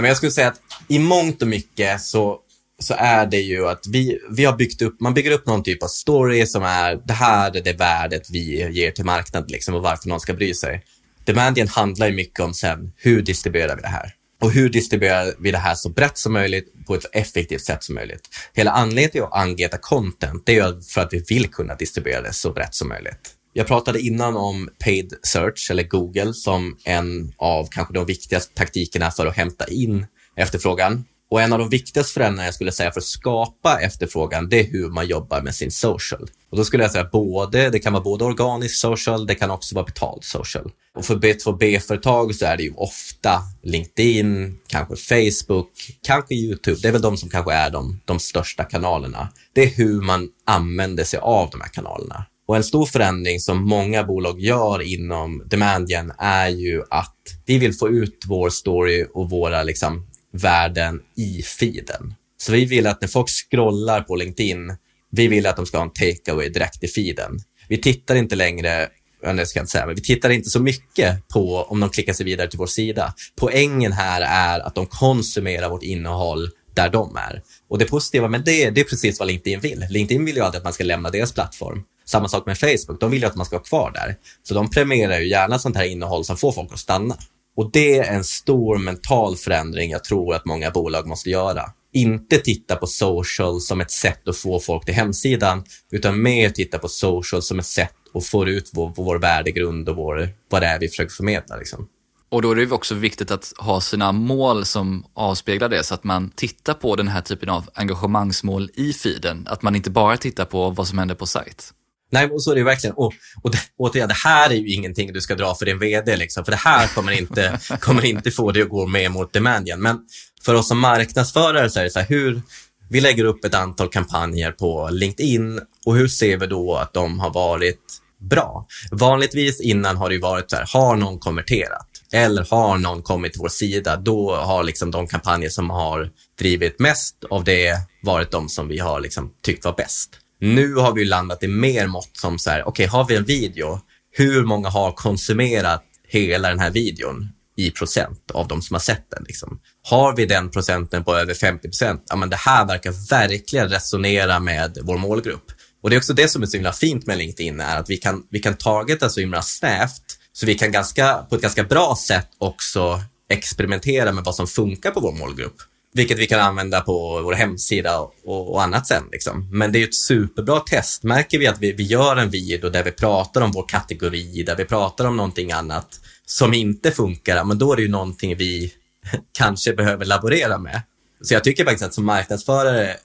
men jag skulle säga att i mångt och mycket så, så är det ju att vi, vi har byggt upp, man bygger upp någon typ av story som är, det här är det värdet vi ger till marknaden liksom, och varför någon ska bry sig. Demandien handlar ju mycket om sen, hur distribuerar vi det här? Och hur distribuerar vi det här så brett som möjligt på ett effektivt sätt som möjligt? Hela anledningen till att angeta content, det är för att vi vill kunna distribuera det så brett som möjligt. Jag pratade innan om paid search eller Google som en av kanske de viktigaste taktikerna för att hämta in efterfrågan. Och en av de viktigaste förändringarna jag skulle säga för att skapa efterfrågan, det är hur man jobbar med sin social. Och då skulle jag säga både, det kan vara både organisk social, det kan också vara betald social. Och för B2B-företag så är det ju ofta LinkedIn, kanske Facebook, kanske YouTube. Det är väl de som kanske är de, de största kanalerna. Det är hur man använder sig av de här kanalerna. Och en stor förändring som många bolag gör inom Demandgen är ju att vi vill få ut vår story och våra liksom, värden i feeden. Så vi vill att när folk scrollar på LinkedIn, vi vill att de ska ha en takeaway direkt i feeden. Vi tittar inte längre jag ska inte säga, men vi tittar inte så mycket på om de klickar sig vidare till vår sida. Poängen här är att de konsumerar vårt innehåll där de är. Och det positiva med det, det är precis vad LinkedIn vill. LinkedIn vill ju alltid att man ska lämna deras plattform. Samma sak med Facebook, de vill ju att man ska vara kvar där. Så de premierar ju gärna sånt här innehåll som får folk att stanna. Och det är en stor mental förändring jag tror att många bolag måste göra. Inte titta på social som ett sätt att få folk till hemsidan, utan mer titta på social som ett sätt att få ut vår, vår värdegrund och vår, vad det är vi försöker förmedla. Liksom. Och då är det också viktigt att ha sina mål som avspeglar det, så att man tittar på den här typen av engagemangsmål i feeden. Att man inte bara tittar på vad som händer på sajt. Nej, och så är det verkligen. Och, och det, återigen, det här är ju ingenting du ska dra för din VD, liksom, för det här kommer inte, kommer inte få dig att gå med mot demand igen. Men för oss som marknadsförare så är det så här, hur, vi lägger upp ett antal kampanjer på LinkedIn och hur ser vi då att de har varit bra? Vanligtvis innan har det varit så här, har någon konverterat? Eller har någon kommit till vår sida, då har liksom de kampanjer som har drivit mest av det varit de som vi har liksom tyckt var bäst. Nu har vi landat i mer mått som så här, okej, okay, har vi en video, hur många har konsumerat hela den här videon i procent av de som har sett den? Liksom? Har vi den procenten på över 50 procent, ja men det här verkar verkligen resonera med vår målgrupp. Och det är också det som är så himla fint med LinkedIn, är att vi kan, vi kan targeta så himla snävt, så vi kan ganska, på ett ganska bra sätt också experimentera med vad som funkar på vår målgrupp. Vilket vi kan använda på vår hemsida och, och annat sen. Liksom. Men det är ett superbra test. Märker vi att vi, vi gör en video där vi pratar om vår kategori, där vi pratar om någonting annat som inte funkar, men då är det ju någonting vi kanske behöver laborera med. Så jag tycker faktiskt att som marknadsförare,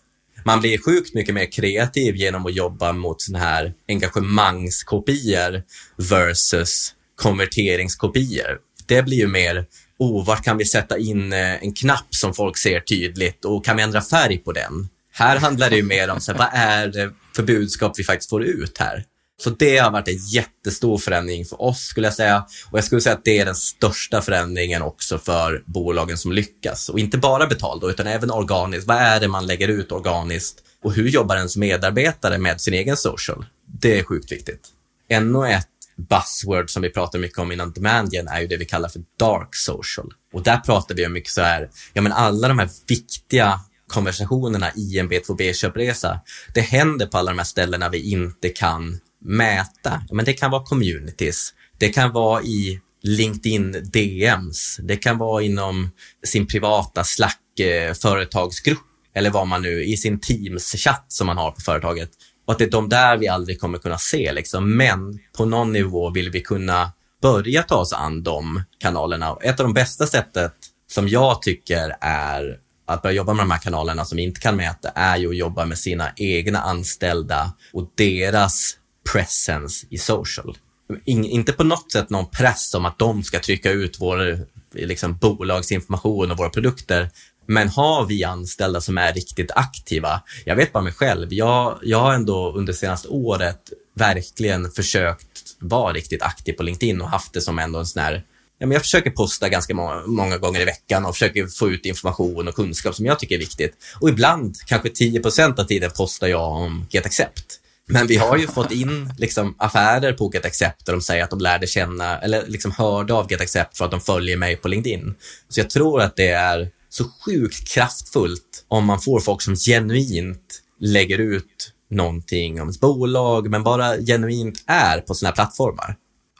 man blir sjukt mycket mer kreativ genom att jobba mot sådana här engagemangskopior versus konverteringskopior. Det blir ju mer oh, vart kan vi sätta in eh, en knapp som folk ser tydligt och kan vi ändra färg på den? Här handlar det ju mer om så här, vad är det för budskap vi faktiskt får ut här? Så det har varit en jättestor förändring för oss skulle jag säga. Och jag skulle säga att det är den största förändringen också för bolagen som lyckas. Och inte bara betalt utan även organiskt. Vad är det man lägger ut organiskt? Och hur jobbar ens medarbetare med sin egen social? Det är sjukt viktigt. Ännu ett buzzword som vi pratar mycket om inom Demandgen är ju det vi kallar för dark social. Och där pratar vi om mycket så här, ja men alla de här viktiga konversationerna i en B2B-köpresa, det händer på alla de här ställena vi inte kan mäta. Ja, Men det kan vara communities, det kan vara i LinkedIn DMs, det kan vara inom sin privata Slack-företagsgrupp eh, eller vad man nu, i sin Teams-chatt som man har på företaget. Och att det är de där vi aldrig kommer kunna se. Liksom. Men på någon nivå vill vi kunna börja ta oss an de kanalerna. Ett av de bästa sättet som jag tycker är att börja jobba med de här kanalerna som vi inte kan mäta är ju att jobba med sina egna anställda och deras presence i social. In, inte på något sätt någon press om att de ska trycka ut vår liksom, bolagsinformation och våra produkter, men har vi anställda som är riktigt aktiva? Jag vet bara mig själv. Jag, jag har ändå under senaste året verkligen försökt vara riktigt aktiv på LinkedIn och haft det som ändå en sån här Ja, men jag försöker posta ganska många, många, gånger i veckan och försöker få ut information och kunskap som jag tycker är viktigt. Och ibland, kanske 10% av tiden, postar jag om GetAccept. Men vi har ju fått in liksom, affärer på GetAccept där de säger att de lärde känna, eller liksom hörde av GetAccept för att de följer mig på LinkedIn. Så jag tror att det är så sjukt kraftfullt om man får folk som genuint lägger ut någonting om ett bolag, men bara genuint är på sådana här plattformar.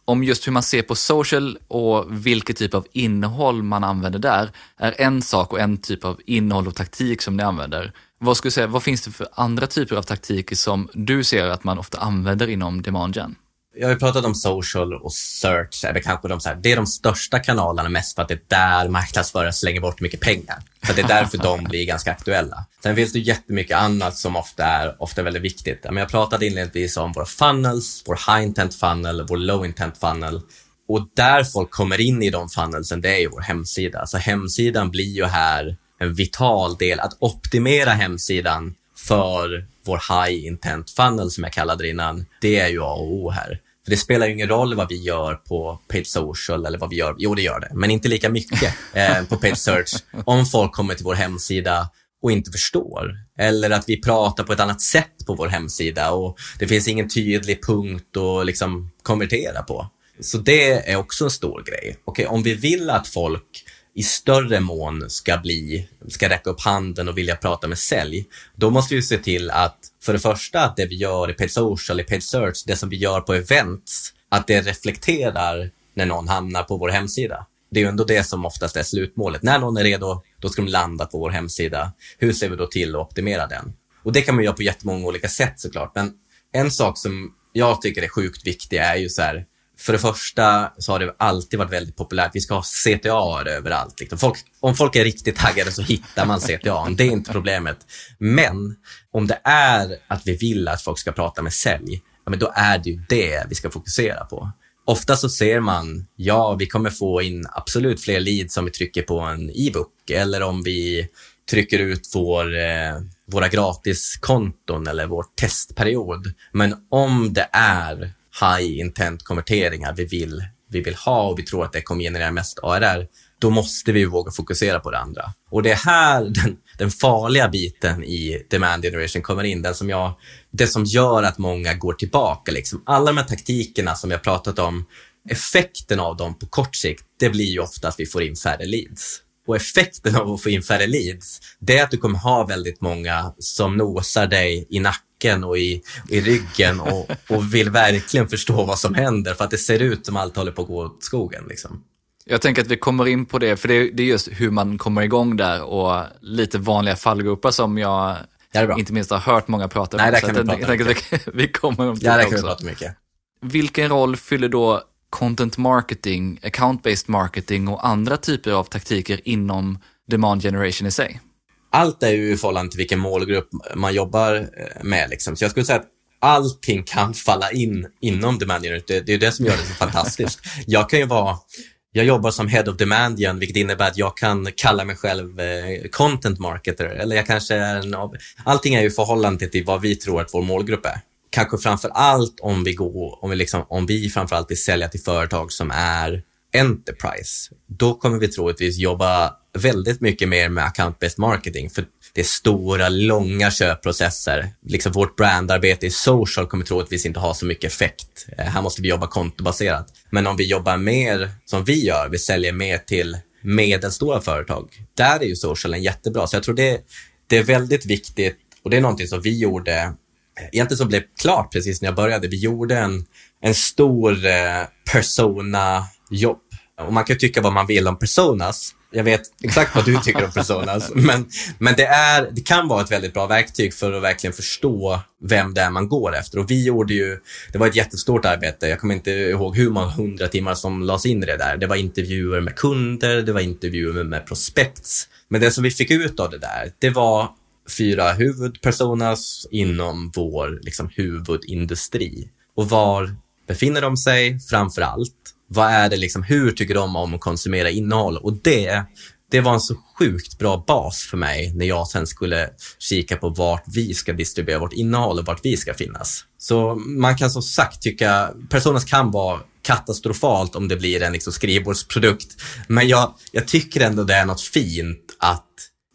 Om just hur man ser på social och vilken typ av innehåll man använder där är en sak och en typ av innehåll och taktik som ni använder. Vad, skulle säga, vad finns det för andra typer av taktiker som du ser att man ofta använder inom demand gen? Jag har ju pratat om social och search, det kanske de, så här, det är de största kanalerna mest för att det är där marknadsförare slänger bort mycket pengar. Så det är därför de blir ganska aktuella. Sen finns det jättemycket annat som ofta är, ofta är väldigt viktigt. Jag pratade inledningsvis om våra funnels, vår high intent funnel, vår low intent funnel. Och där folk kommer in i de funnelsen, det är ju vår hemsida. Så hemsidan blir ju här en vital del. Att optimera hemsidan för vår high intent funnel som jag kallade det innan, det är ju A och O här. För det spelar ju ingen roll vad vi gör på paid social eller vad vi gör. Jo, det gör det, men inte lika mycket eh, på paid search. Om folk kommer till vår hemsida och inte förstår. Eller att vi pratar på ett annat sätt på vår hemsida och det finns ingen tydlig punkt att liksom konvertera på. Så det är också en stor grej. Okej, om vi vill att folk i större mån ska bli, ska räcka upp handen och vilja prata med sälj, då måste vi se till att för det första att det vi gör i paid social, i paid search, det som vi gör på events, att det reflekterar när någon hamnar på vår hemsida. Det är ju ändå det som oftast är slutmålet. När någon är redo, då ska de landa på vår hemsida. Hur ser vi då till att optimera den? Och det kan man göra på jättemånga olika sätt såklart. Men en sak som jag tycker är sjukt viktig är ju så här, för det första så har det alltid varit väldigt populärt. Vi ska ha CTA överallt. Liksom. Folk, om folk är riktigt taggade så hittar man CTA. Det är inte problemet. Men om det är att vi vill att folk ska prata med sälj, ja, men då är det ju det vi ska fokusera på. Ofta så ser man, ja, vi kommer få in absolut fler leads om vi trycker på en e-book eller om vi trycker ut vår, eh, våra gratiskonton eller vår testperiod. Men om det är high intent konverteringar vi vill, vi vill ha och vi tror att det kommer generera mest ARR, då måste vi våga fokusera på det andra. Och det är här den, den farliga biten i demand generation kommer in, den som jag, det som gör att många går tillbaka. Liksom. Alla de här taktikerna som jag pratat om, effekten av dem på kort sikt, det blir ju ofta att vi får in färre leads. Och effekten av att få in färre leads, det är att du kommer ha väldigt många som nosar dig i nacken och i, i ryggen och, och vill verkligen förstå vad som händer för att det ser ut som allt håller på att gå åt skogen. Liksom. Jag tänker att vi kommer in på det, för det det är just hur man kommer igång där och lite vanliga fallgrupper som jag inte minst har hört många prata om. Nej, det kan vi prata jag, mycket. att vi kommer om ja, det kan vi prata mycket. Vilken roll fyller då content marketing, account-based marketing och andra typer av taktiker inom demand generation i sig? Allt är ju i förhållande till vilken målgrupp man jobbar eh, med. Liksom. Så jag skulle säga att allting kan falla in inom demand generation. Det, det är det som gör det så fantastiskt. Jag kan ju vara jag jobbar som head of demand igen, vilket innebär att jag kan kalla mig själv eh, content marketer. Eller jag kanske är en av... Allting är ju förhållande till vad vi tror att vår målgrupp är kanske framför allt om vi går, om vi liksom, om vi framför allt vill sälja till företag som är Enterprise, då kommer vi troligtvis jobba väldigt mycket mer med account-based marketing. För det är stora, långa köpprocesser. Liksom vårt brandarbete i social kommer troligtvis inte ha så mycket effekt. Eh, här måste vi jobba kontobaserat. Men om vi jobbar mer som vi gör, vi säljer mer till medelstora företag, där är ju socialen jättebra. Så jag tror det, det är väldigt viktigt och det är någonting som vi gjorde eh, egentligen som blev klart precis när jag började. Vi gjorde en, en stor eh, persona-jobb. Och man kan tycka vad man vill om personas. Jag vet exakt vad du tycker om personas. Men, men det, är, det kan vara ett väldigt bra verktyg för att verkligen förstå vem det är man går efter. Och vi gjorde ju, det var ett jättestort arbete. Jag kommer inte ihåg hur många hundra timmar som lades in i det där. Det var intervjuer med kunder, det var intervjuer med prospects. Men det som vi fick ut av det där, det var fyra huvudpersonas inom vår liksom, huvudindustri. Och var befinner de sig framför allt? Vad är det liksom, hur tycker de om att konsumera innehåll? Och det, det var en så sjukt bra bas för mig när jag sen skulle kika på vart vi ska distribuera vårt innehåll och vart vi ska finnas. Så man kan som sagt tycka, Personas kan vara katastrofalt om det blir en liksom skrivbordsprodukt. Men jag, jag tycker ändå det är något fint att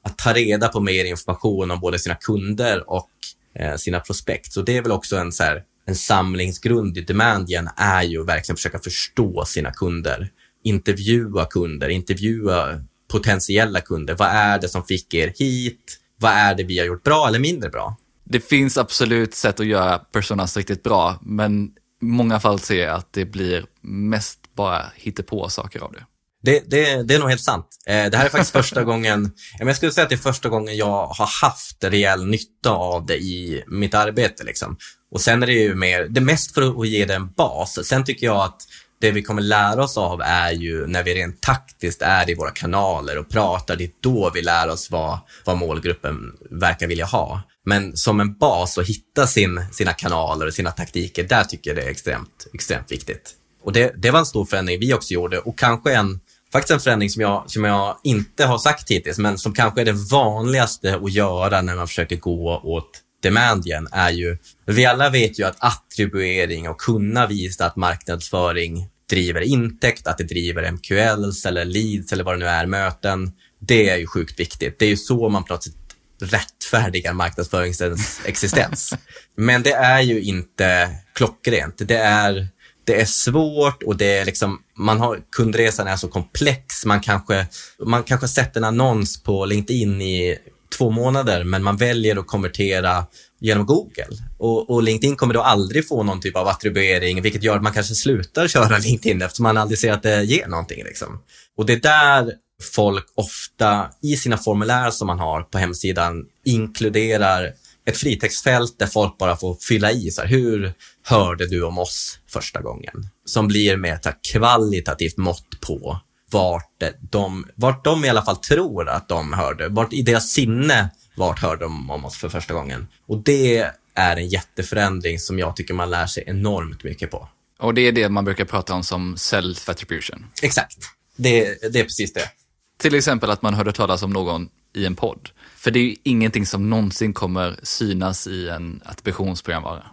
att ta reda på mer information om både sina kunder och eh, sina prospekt. Så det är väl också en, så här, en samlingsgrund i Demandian är ju verkligen försöka förstå sina kunder. Intervjua kunder, intervjua potentiella kunder. Vad är det som fick er hit? Vad är det vi har gjort bra eller mindre bra? Det finns absolut sätt att göra personas riktigt bra, men i många fall ser jag att det blir mest bara på saker av det. Det, det, det är nog helt sant. Eh, det här är faktiskt första gången, jag skulle säga att det är första gången jag har haft rejäl nytta av det i mitt arbete. Liksom. Och sen är det ju mer, det är mest för att ge det en bas. Sen tycker jag att det vi kommer lära oss av är ju när vi rent taktiskt är i våra kanaler och pratar, det är då vi lär oss vad, vad målgruppen verkar vilja ha. Men som en bas att hitta sin, sina kanaler och sina taktiker, där tycker jag det är extremt, extremt viktigt. Och det, det var en stor förändring vi också gjorde och kanske en, faktiskt en förändring som jag, som jag inte har sagt hittills, men som kanske är det vanligaste att göra när man försöker gå åt demand gen är ju, vi alla vet ju att attribuering och kunna visa att marknadsföring driver intäkt, att det driver MQLs eller leads eller vad det nu är, möten. Det är ju sjukt viktigt. Det är ju så man plötsligt rättfärdigar marknadsföringens existens. Men det är ju inte klockrent. Det är, det är svårt och det är liksom, man har, kundresan är så komplex. Man kanske, man kanske sett en annons på LinkedIn i två månader, men man väljer att konvertera genom Google. Och, och, LinkedIn kommer då aldrig få någon typ av attribuering, vilket gör att man kanske slutar köra LinkedIn eftersom man aldrig ser att det ger någonting. Liksom. Och det är där folk ofta i sina formulär som man har på hemsidan inkluderar ett fritextfält där folk bara får fylla i. Så här, hur hörde du om oss första gången? Som blir med ett kvalitativt mått på vart de, vart de i alla fall tror att de hörde, vart i deras sinne, vart hörde de om oss för första gången. Och det är en jätteförändring som jag tycker man lär sig enormt mycket på. Och det är det man brukar prata om som self-attribution? Exakt. Det, det är precis det. Till exempel att man hörde talas om någon i en podd. För det är ju ingenting som någonsin kommer synas i en attributionsprogramvara.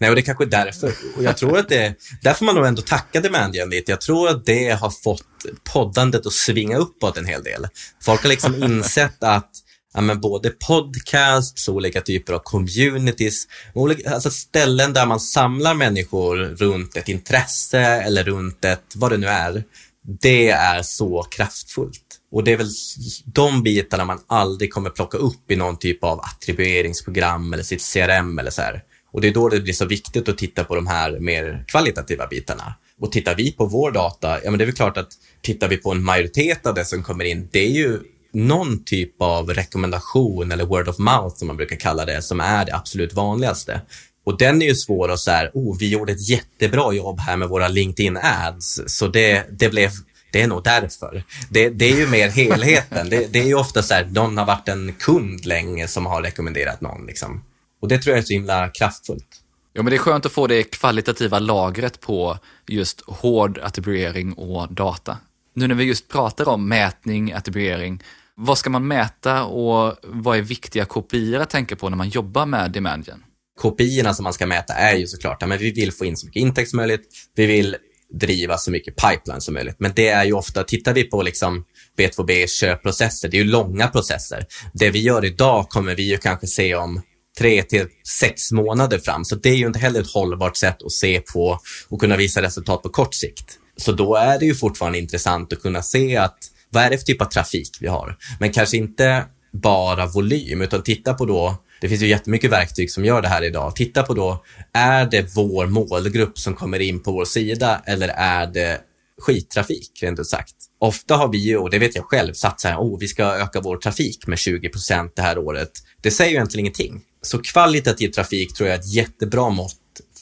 Nej, och det är kanske är därför. Och jag tror att det, där får man nog ändå tacka Demandian lite. Jag tror att det har fått poddandet att svinga uppåt en hel del. Folk har liksom insett att ja, men både podcasts, olika typer av communities, olika, alltså ställen där man samlar människor runt ett intresse eller runt ett, vad det nu är, det är så kraftfullt. Och det är väl de bitarna man aldrig kommer plocka upp i någon typ av attribueringsprogram eller sitt CRM eller så här. Och det är då det blir så viktigt att titta på de här mer kvalitativa bitarna. Och tittar vi på vår data, ja men det är väl klart att tittar vi på en majoritet av det som kommer in, det är ju någon typ av rekommendation eller word of mouth som man brukar kalla det, som är det absolut vanligaste. Och den är ju svår att säga, oh, vi gjorde ett jättebra jobb här med våra LinkedIn ads, så det, det blev det är nog därför. Det, det är ju mer helheten. Det, det, är ju ofta så här, någon har varit en kund länge som har rekommenderat någon. Liksom. Och det tror jag är så himla kraftfullt. Ja, men det är skönt att få det kvalitativa lagret på just hård attribuering och data. Nu när vi just pratar om mätning, attribuering, vad ska man mäta och vad är viktiga kopior att tänka på när man jobbar med demandgen? Kopiorna som man ska mäta är ju såklart, att vi vill få in så mycket intäkt som möjligt. Vi vill driva så mycket pipeline som möjligt. Men det är ju ofta, tittar vi på liksom B2B köpprocesser, det är ju långa processer. Det vi gör idag kommer vi ju kanske se om tre till sex månader fram. Så det är ju inte heller ett hållbart sätt att se på och kunna visa resultat på kort sikt. Så då är det ju fortfarande intressant att kunna se att vad är det för typ av trafik vi har? Men kanske inte bara volym, utan titta på då det finns ju jättemycket verktyg som gör det här idag. Titta på då, är det vår målgrupp som kommer in på vår sida eller är det skittrafik, rent ut sagt? Ofta har vi ju, och det vet jag själv, satt så här, oh, vi ska öka vår trafik med 20 procent det här året. Det säger ju egentligen ingenting. Så kvalitativ trafik tror jag är ett jättebra mått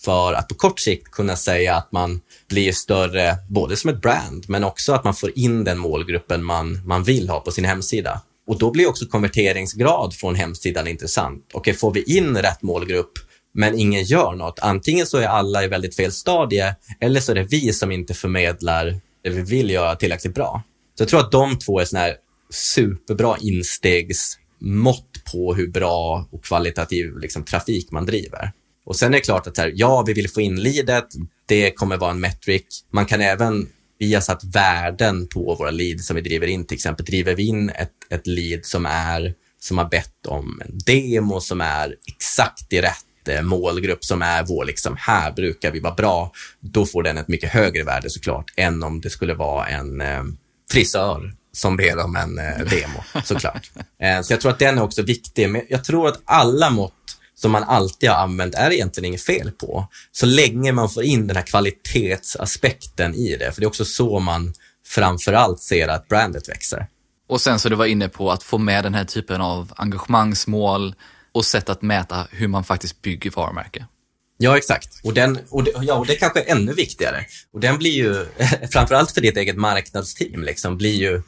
för att på kort sikt kunna säga att man blir större, både som ett brand, men också att man får in den målgruppen man, man vill ha på sin hemsida. Och då blir också konverteringsgrad från hemsidan intressant. Okej, får vi in rätt målgrupp, men ingen gör något. Antingen så är alla i väldigt fel stadie, eller så är det vi som inte förmedlar det vi vill göra tillräckligt bra. Så jag tror att de två är såna här superbra instegsmått på hur bra och kvalitativ liksom, trafik man driver. Och sen är det klart att här, ja, vi vill få in leadet. Det kommer vara en metric. Man kan även vi har satt värden på våra leads som vi driver in. Till exempel driver vi in ett, ett lead som, är, som har bett om en demo som är exakt i rätt eh, målgrupp som är vår, liksom, här brukar vi vara bra, då får den ett mycket högre värde såklart än om det skulle vara en eh, frisör som ber om en eh, demo såklart. eh, så jag tror att den är också viktig, men jag tror att alla mått som man alltid har använt är egentligen inget fel på. Så länge man får in den här kvalitetsaspekten i det. För det är också så man framförallt ser att brandet växer. Och sen så du var inne på att få med den här typen av engagemangsmål och sätt att mäta hur man faktiskt bygger varumärke. Ja, exakt. Och, den, och, det, ja, och det kanske är ännu viktigare. Och den blir ju, framförallt för ditt eget marknadsteam, liksom, blir ju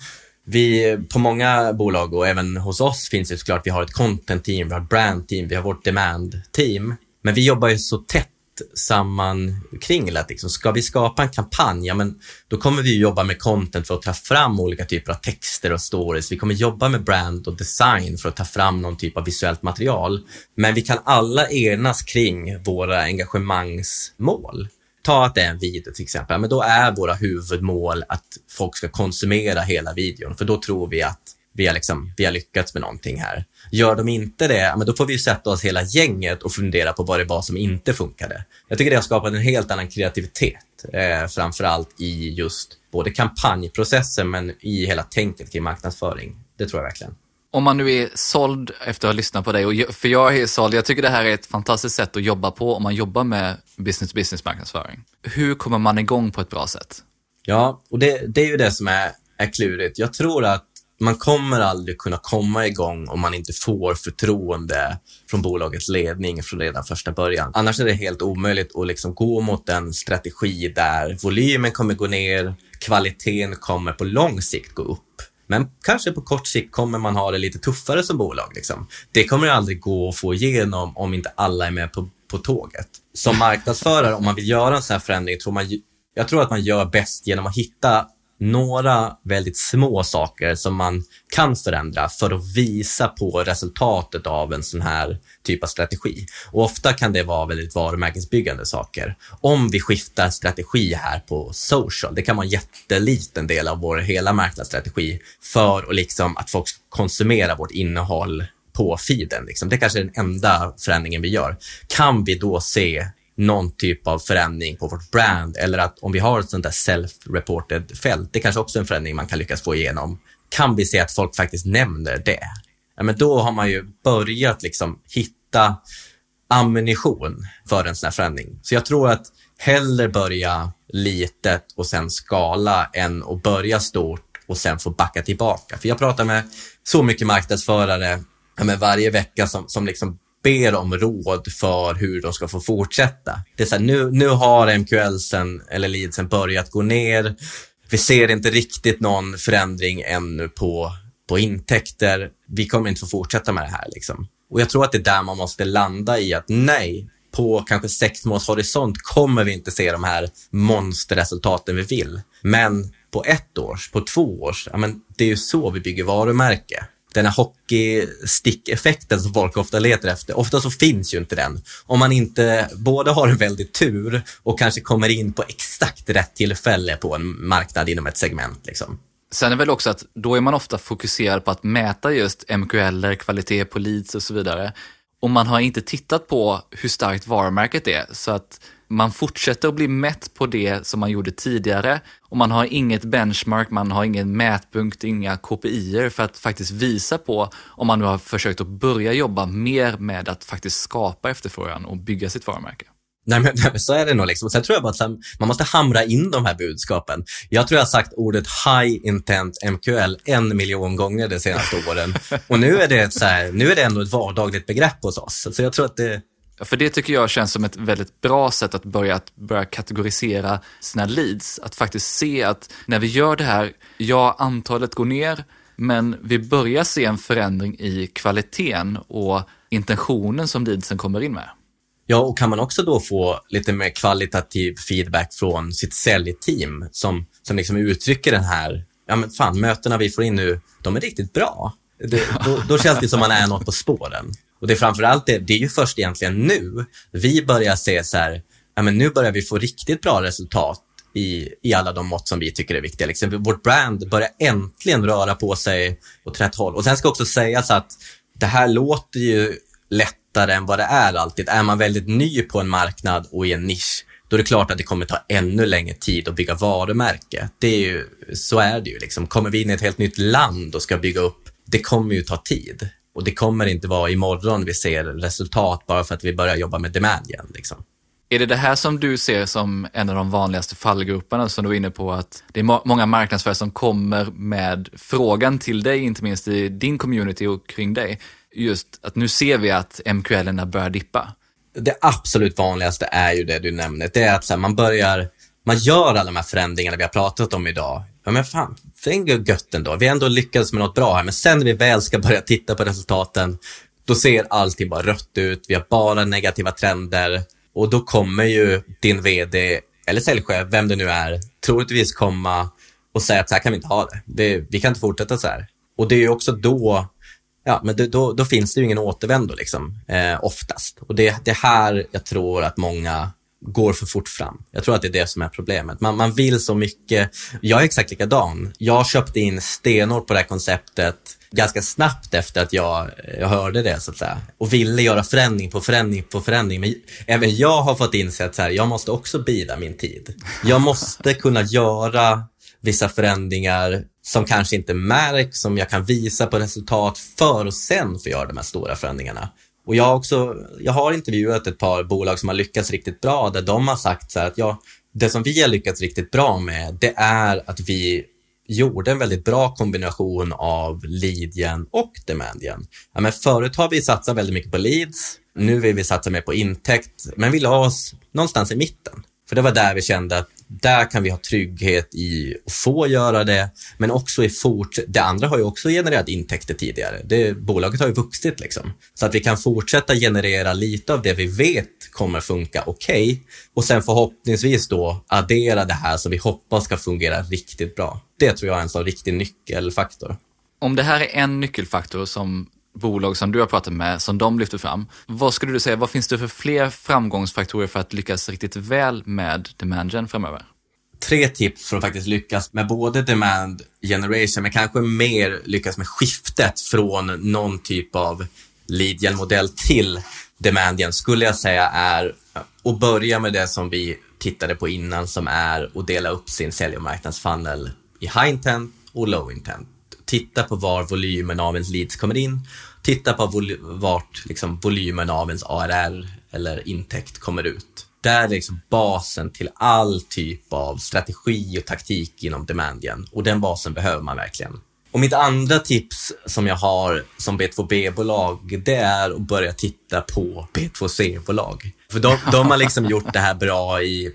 vi, på många bolag och även hos oss finns det såklart, vi har ett content team, vi har ett brand team, vi har vårt demand team. Men vi jobbar ju så tätt sammankringlat. Liksom. Ska vi skapa en kampanj, ja, men då kommer vi jobba med content för att ta fram olika typer av texter och stories. Vi kommer jobba med brand och design för att ta fram någon typ av visuellt material. Men vi kan alla enas kring våra engagemangsmål. Ta att det är en video till exempel, men då är våra huvudmål att folk ska konsumera hela videon, för då tror vi att vi har, liksom, vi har lyckats med någonting här. Gör de inte det, men då får vi sätta oss hela gänget och fundera på vad det var som inte funkade. Jag tycker det har skapat en helt annan kreativitet, eh, framförallt i just både kampanjprocessen men i hela tänket kring marknadsföring. Det tror jag verkligen. Om man nu är såld efter att ha lyssnat på dig, och för jag är såld, jag tycker det här är ett fantastiskt sätt att jobba på om man jobbar med business-business marknadsföring. Hur kommer man igång på ett bra sätt? Ja, och det, det är ju det som är, är klurigt. Jag tror att man kommer aldrig kunna komma igång om man inte får förtroende från bolagets ledning från redan första början. Annars är det helt omöjligt att liksom gå mot en strategi där volymen kommer gå ner, kvaliteten kommer på lång sikt gå upp. Men kanske på kort sikt kommer man ha det lite tuffare som bolag. Liksom. Det kommer aldrig gå att få igenom om inte alla är med på, på tåget. Som marknadsförare, om man vill göra en sån här förändring, tror man, jag tror att man gör bäst genom att hitta några väldigt små saker som man kan förändra för att visa på resultatet av en sån här typ av strategi. Och ofta kan det vara väldigt varumärkesbyggande saker. Om vi skiftar strategi här på social, det kan vara en jätteliten del av vår hela marknadsstrategi för att, liksom, att folk ska konsumera vårt innehåll på feeden. Liksom. Det kanske är den enda förändringen vi gör. Kan vi då se någon typ av förändring på vårt brand eller att om vi har ett sånt där self-reported fält, det kanske också är en förändring man kan lyckas få igenom. Kan vi se att folk faktiskt nämner det? Ja, men då har man ju börjat liksom hitta ammunition för en sån här förändring. Så jag tror att hellre börja litet och sen skala än att börja stort och sen få backa tillbaka. För jag pratar med så mycket marknadsförare ja, varje vecka som, som liksom ber om råd för hur de ska få fortsätta. Det är så här, nu, nu har MQLsen eller leadsen börjat gå ner. Vi ser inte riktigt någon förändring ännu på, på intäkter. Vi kommer inte få fortsätta med det här. Liksom. Och jag tror att det är där man måste landa i att nej, på kanske sex månaders horisont kommer vi inte se de här monsterresultaten vi vill. Men på ett års, på två års, ja, men det är ju så vi bygger varumärke den här hockeystick-effekten som folk ofta letar efter. Ofta så finns ju inte den. Om man inte både har en väldigt tur och kanske kommer in på exakt rätt tillfälle på en marknad inom ett segment. Liksom. Sen är väl också att då är man ofta fokuserad på att mäta just MQL, kvalitet på leads och så vidare. Och man har inte tittat på hur starkt varumärket är. Så att man fortsätter att bli mätt på det som man gjorde tidigare och man har inget benchmark, man har ingen mätpunkt, inga KPI för att faktiskt visa på om man nu har försökt att börja jobba mer med att faktiskt skapa efterfrågan och bygga sitt varumärke. Nej men, nej, men så är det nog. Liksom. Sen tror jag bara att man måste hamra in de här budskapen. Jag tror jag har sagt ordet high intent MQL en miljon gånger de senaste åren. Och nu är, det så här, nu är det ändå ett vardagligt begrepp hos oss. Så jag tror att det, för det tycker jag känns som ett väldigt bra sätt att börja, att börja kategorisera sina leads. Att faktiskt se att när vi gör det här, ja, antalet går ner, men vi börjar se en förändring i kvaliteten och intentionen som leadsen kommer in med. Ja, och kan man också då få lite mer kvalitativ feedback från sitt säljteam som, som liksom uttrycker den här, ja men fan, mötena vi får in nu, de är riktigt bra. Det, då, då känns det som man är något på spåren. Och det är framförallt det, det är ju först egentligen nu vi börjar se så här, ja men nu börjar vi få riktigt bra resultat i, i alla de mått som vi tycker är viktiga. Liksom, vårt brand börjar äntligen röra på sig åt rätt håll. Och sen ska också sägas att det här låter ju lätt lättare än vad det är alltid. Är man väldigt ny på en marknad och i en nisch, då är det klart att det kommer ta ännu längre tid att bygga varumärke. Det är ju, så är det ju. Liksom. Kommer vi in i ett helt nytt land och ska bygga upp, det kommer ju ta tid. Och det kommer inte vara imorgon vi ser resultat bara för att vi börjar jobba med demand igen. Liksom. Är det det här som du ser som en av de vanligaste fallgroparna som du var inne på att det är många marknadsförare som kommer med frågan till dig, inte minst i din community och kring dig, just att nu ser vi att MQL börjar dippa? Det absolut vanligaste är ju det du nämner. Det är att här, man börjar, man gör alla de här förändringarna vi har pratat om idag. Ja men fan, det är gött ändå. Vi har ändå lyckats med något bra här, men sen när vi väl ska börja titta på resultaten, då ser allting bara rött ut. Vi har bara negativa trender och då kommer ju din vd eller säljchef, vem det nu är, troligtvis komma och säga att så här kan vi inte ha det. det vi kan inte fortsätta så här. Och det är ju också då ja, men det, då, då, finns det ju ingen återvändo liksom, eh, oftast. Och det, det här jag tror att många går för fort fram. Jag tror att det är det som är problemet. Man, man vill så mycket. Jag är exakt likadan. Jag köpte in stenor på det här konceptet ganska snabbt efter att jag, jag hörde det så att säga. Och ville göra förändring på förändring på förändring. Men även jag har fått inse att så här, jag måste också bida min tid. Jag måste kunna göra vissa förändringar som kanske inte märks, som jag kan visa på resultat för och sen få göra de här stora förändringarna. Och jag har också, jag har intervjuat ett par bolag som har lyckats riktigt bra där de har sagt så här att ja, det som vi har lyckats riktigt bra med, det är att vi gjorde en väldigt bra kombination av leadgen och demandgen. Ja, men förut har vi satsat väldigt mycket på leads, nu vill vi satsa mer på intäkt, men vi la oss någonstans i mitten. För det var där vi kände att där kan vi ha trygghet i att få göra det, men också i fort... Det andra har ju också genererat intäkter tidigare. Det, bolaget har ju vuxit liksom. Så att vi kan fortsätta generera lite av det vi vet kommer funka okej okay, och sen förhoppningsvis då addera det här som vi hoppas ska fungera riktigt bra. Det tror jag är en sån riktig nyckelfaktor. Om det här är en nyckelfaktor som bolag som du har pratat med, som de lyfter fram. Vad skulle du säga, vad finns det för fler framgångsfaktorer för att lyckas riktigt väl med demand gen framöver? Tre tips för att faktiskt lyckas med både demand generation, men kanske mer lyckas med skiftet från någon typ av lead gen-modell till demand gen, skulle jag säga är att börja med det som vi tittade på innan, som är att dela upp sin sälj och marknadsfunnel i high intent och low intent titta på var volymen av ens leads kommer in, titta på vol vart liksom, volymen av ens ARR eller intäkt kommer ut. Där är liksom basen till all typ av strategi och taktik inom demandgen och den basen behöver man verkligen. Och mitt andra tips som jag har som B2B-bolag, det är att börja titta på B2C-bolag. För de, de har liksom gjort det här bra i,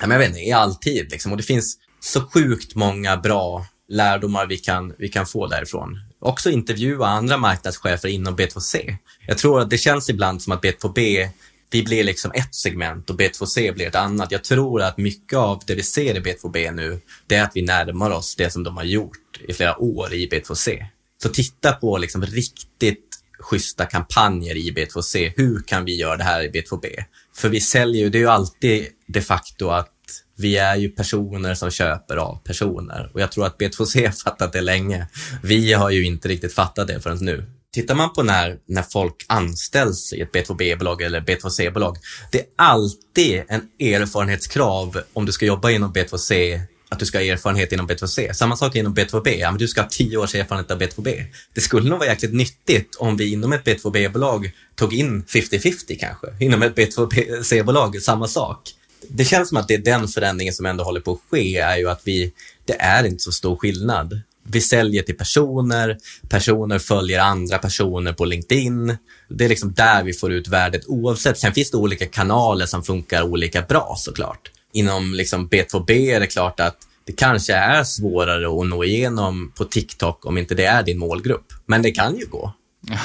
jag vet inte, i alltid liksom. Och det finns så sjukt många bra lärdomar vi kan, vi kan få därifrån. Också intervjua andra marknadschefer inom B2C. Jag tror att det känns ibland som att B2B vi blir liksom ett segment och B2C blir ett annat. Jag tror att mycket av det vi ser i B2B nu, det är att vi närmar oss det som de har gjort i flera år i B2C. Så titta på liksom riktigt schyssta kampanjer i B2C. Hur kan vi göra det här i B2B? För vi säljer ju, det är ju alltid de facto att vi är ju personer som köper av personer och jag tror att B2C har fattat det länge. Vi har ju inte riktigt fattat det förrän nu. Tittar man på när, när folk anställs i ett B2B-bolag eller B2C-bolag, det är alltid en erfarenhetskrav om du ska jobba inom B2C att du ska ha erfarenhet inom B2C. Samma sak inom B2B, ja, men du ska ha tio års erfarenhet av B2B. Det skulle nog vara jäkligt nyttigt om vi inom ett B2B-bolag tog in 50-50 kanske. Inom ett B2C-bolag, samma sak det känns som att det är den förändringen som ändå håller på att ske, är ju att vi, det är inte så stor skillnad. Vi säljer till personer, personer följer andra personer på LinkedIn. Det är liksom där vi får ut värdet oavsett. Sen finns det olika kanaler som funkar olika bra såklart. Inom liksom B2B är det klart att det kanske är svårare att nå igenom på TikTok om inte det är din målgrupp. Men det kan ju gå.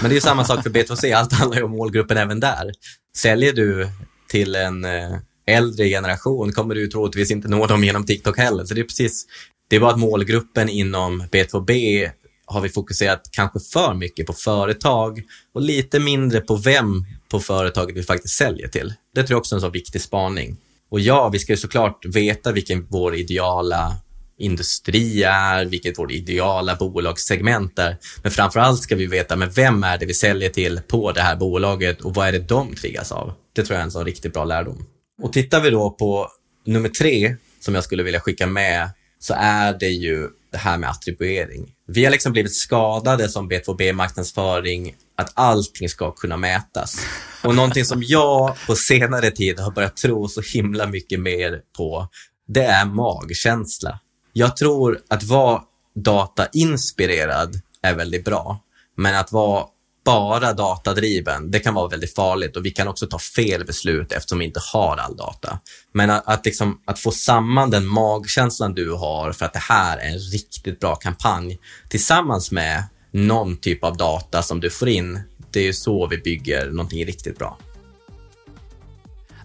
Men det är samma sak för B2C, allt handlar ju om målgruppen även där. Säljer du till en eh, äldre generation kommer du troligtvis inte nå dem genom TikTok heller. Så det är precis, det är bara att målgruppen inom B2B har vi fokuserat kanske för mycket på företag och lite mindre på vem på företaget vi faktiskt säljer till. Det tror jag också är en så viktig spaning. Och ja, vi ska ju såklart veta vilken vår ideala industri är, vilket vårt ideala bolagssegment är. Men framför allt ska vi veta, men vem är det vi säljer till på det här bolaget och vad är det de triggas av? Det tror jag är en sån riktigt bra lärdom. Och tittar vi då på nummer tre som jag skulle vilja skicka med så är det ju det här med attribuering. Vi har liksom blivit skadade som B2B-marknadsföring att allting ska kunna mätas. Och någonting som jag på senare tid har börjat tro så himla mycket mer på, det är magkänsla. Jag tror att vara datainspirerad är väldigt bra, men att vara bara datadriven, det kan vara väldigt farligt och vi kan också ta fel beslut eftersom vi inte har all data. Men att, att, liksom, att få samman den magkänslan du har för att det här är en riktigt bra kampanj tillsammans med någon typ av data som du får in, det är så vi bygger någonting riktigt bra.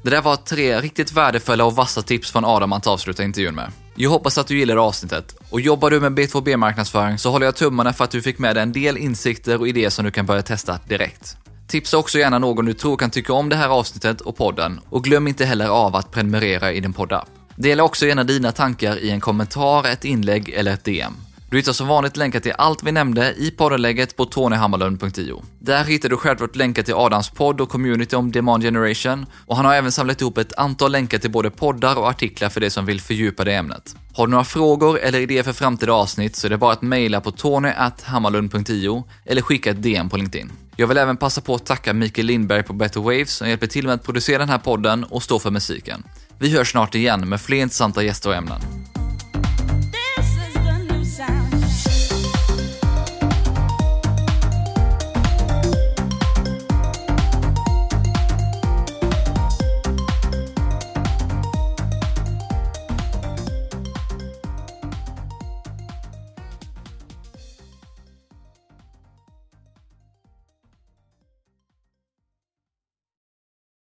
Det där var tre riktigt värdefulla och vassa tips från Adam att avsluta intervjun med. Jag hoppas att du gillar avsnittet och jobbar du med B2B-marknadsföring så håller jag tummarna för att du fick med dig en del insikter och idéer som du kan börja testa direkt. Tipsa också gärna någon du tror kan tycka om det här avsnittet och podden och glöm inte heller av att prenumerera i din poddapp. Dela också gärna dina tankar i en kommentar, ett inlägg eller ett DM. Du hittar som vanligt länkar till allt vi nämnde i poddenlägget på tonyhammarlund.io. Där hittar du självklart länkar till Adams podd och community om demand generation och han har även samlat ihop ett antal länkar till både poddar och artiklar för dig som vill fördjupa det ämnet. Har du några frågor eller idéer för framtida avsnitt så är det bara att mejla på tonyhammarlund.io eller skicka ett DM på LinkedIn. Jag vill även passa på att tacka Mikael Lindberg på Better Waves som hjälper till med att producera den här podden och stå för musiken. Vi hörs snart igen med fler intressanta gäster och ämnen.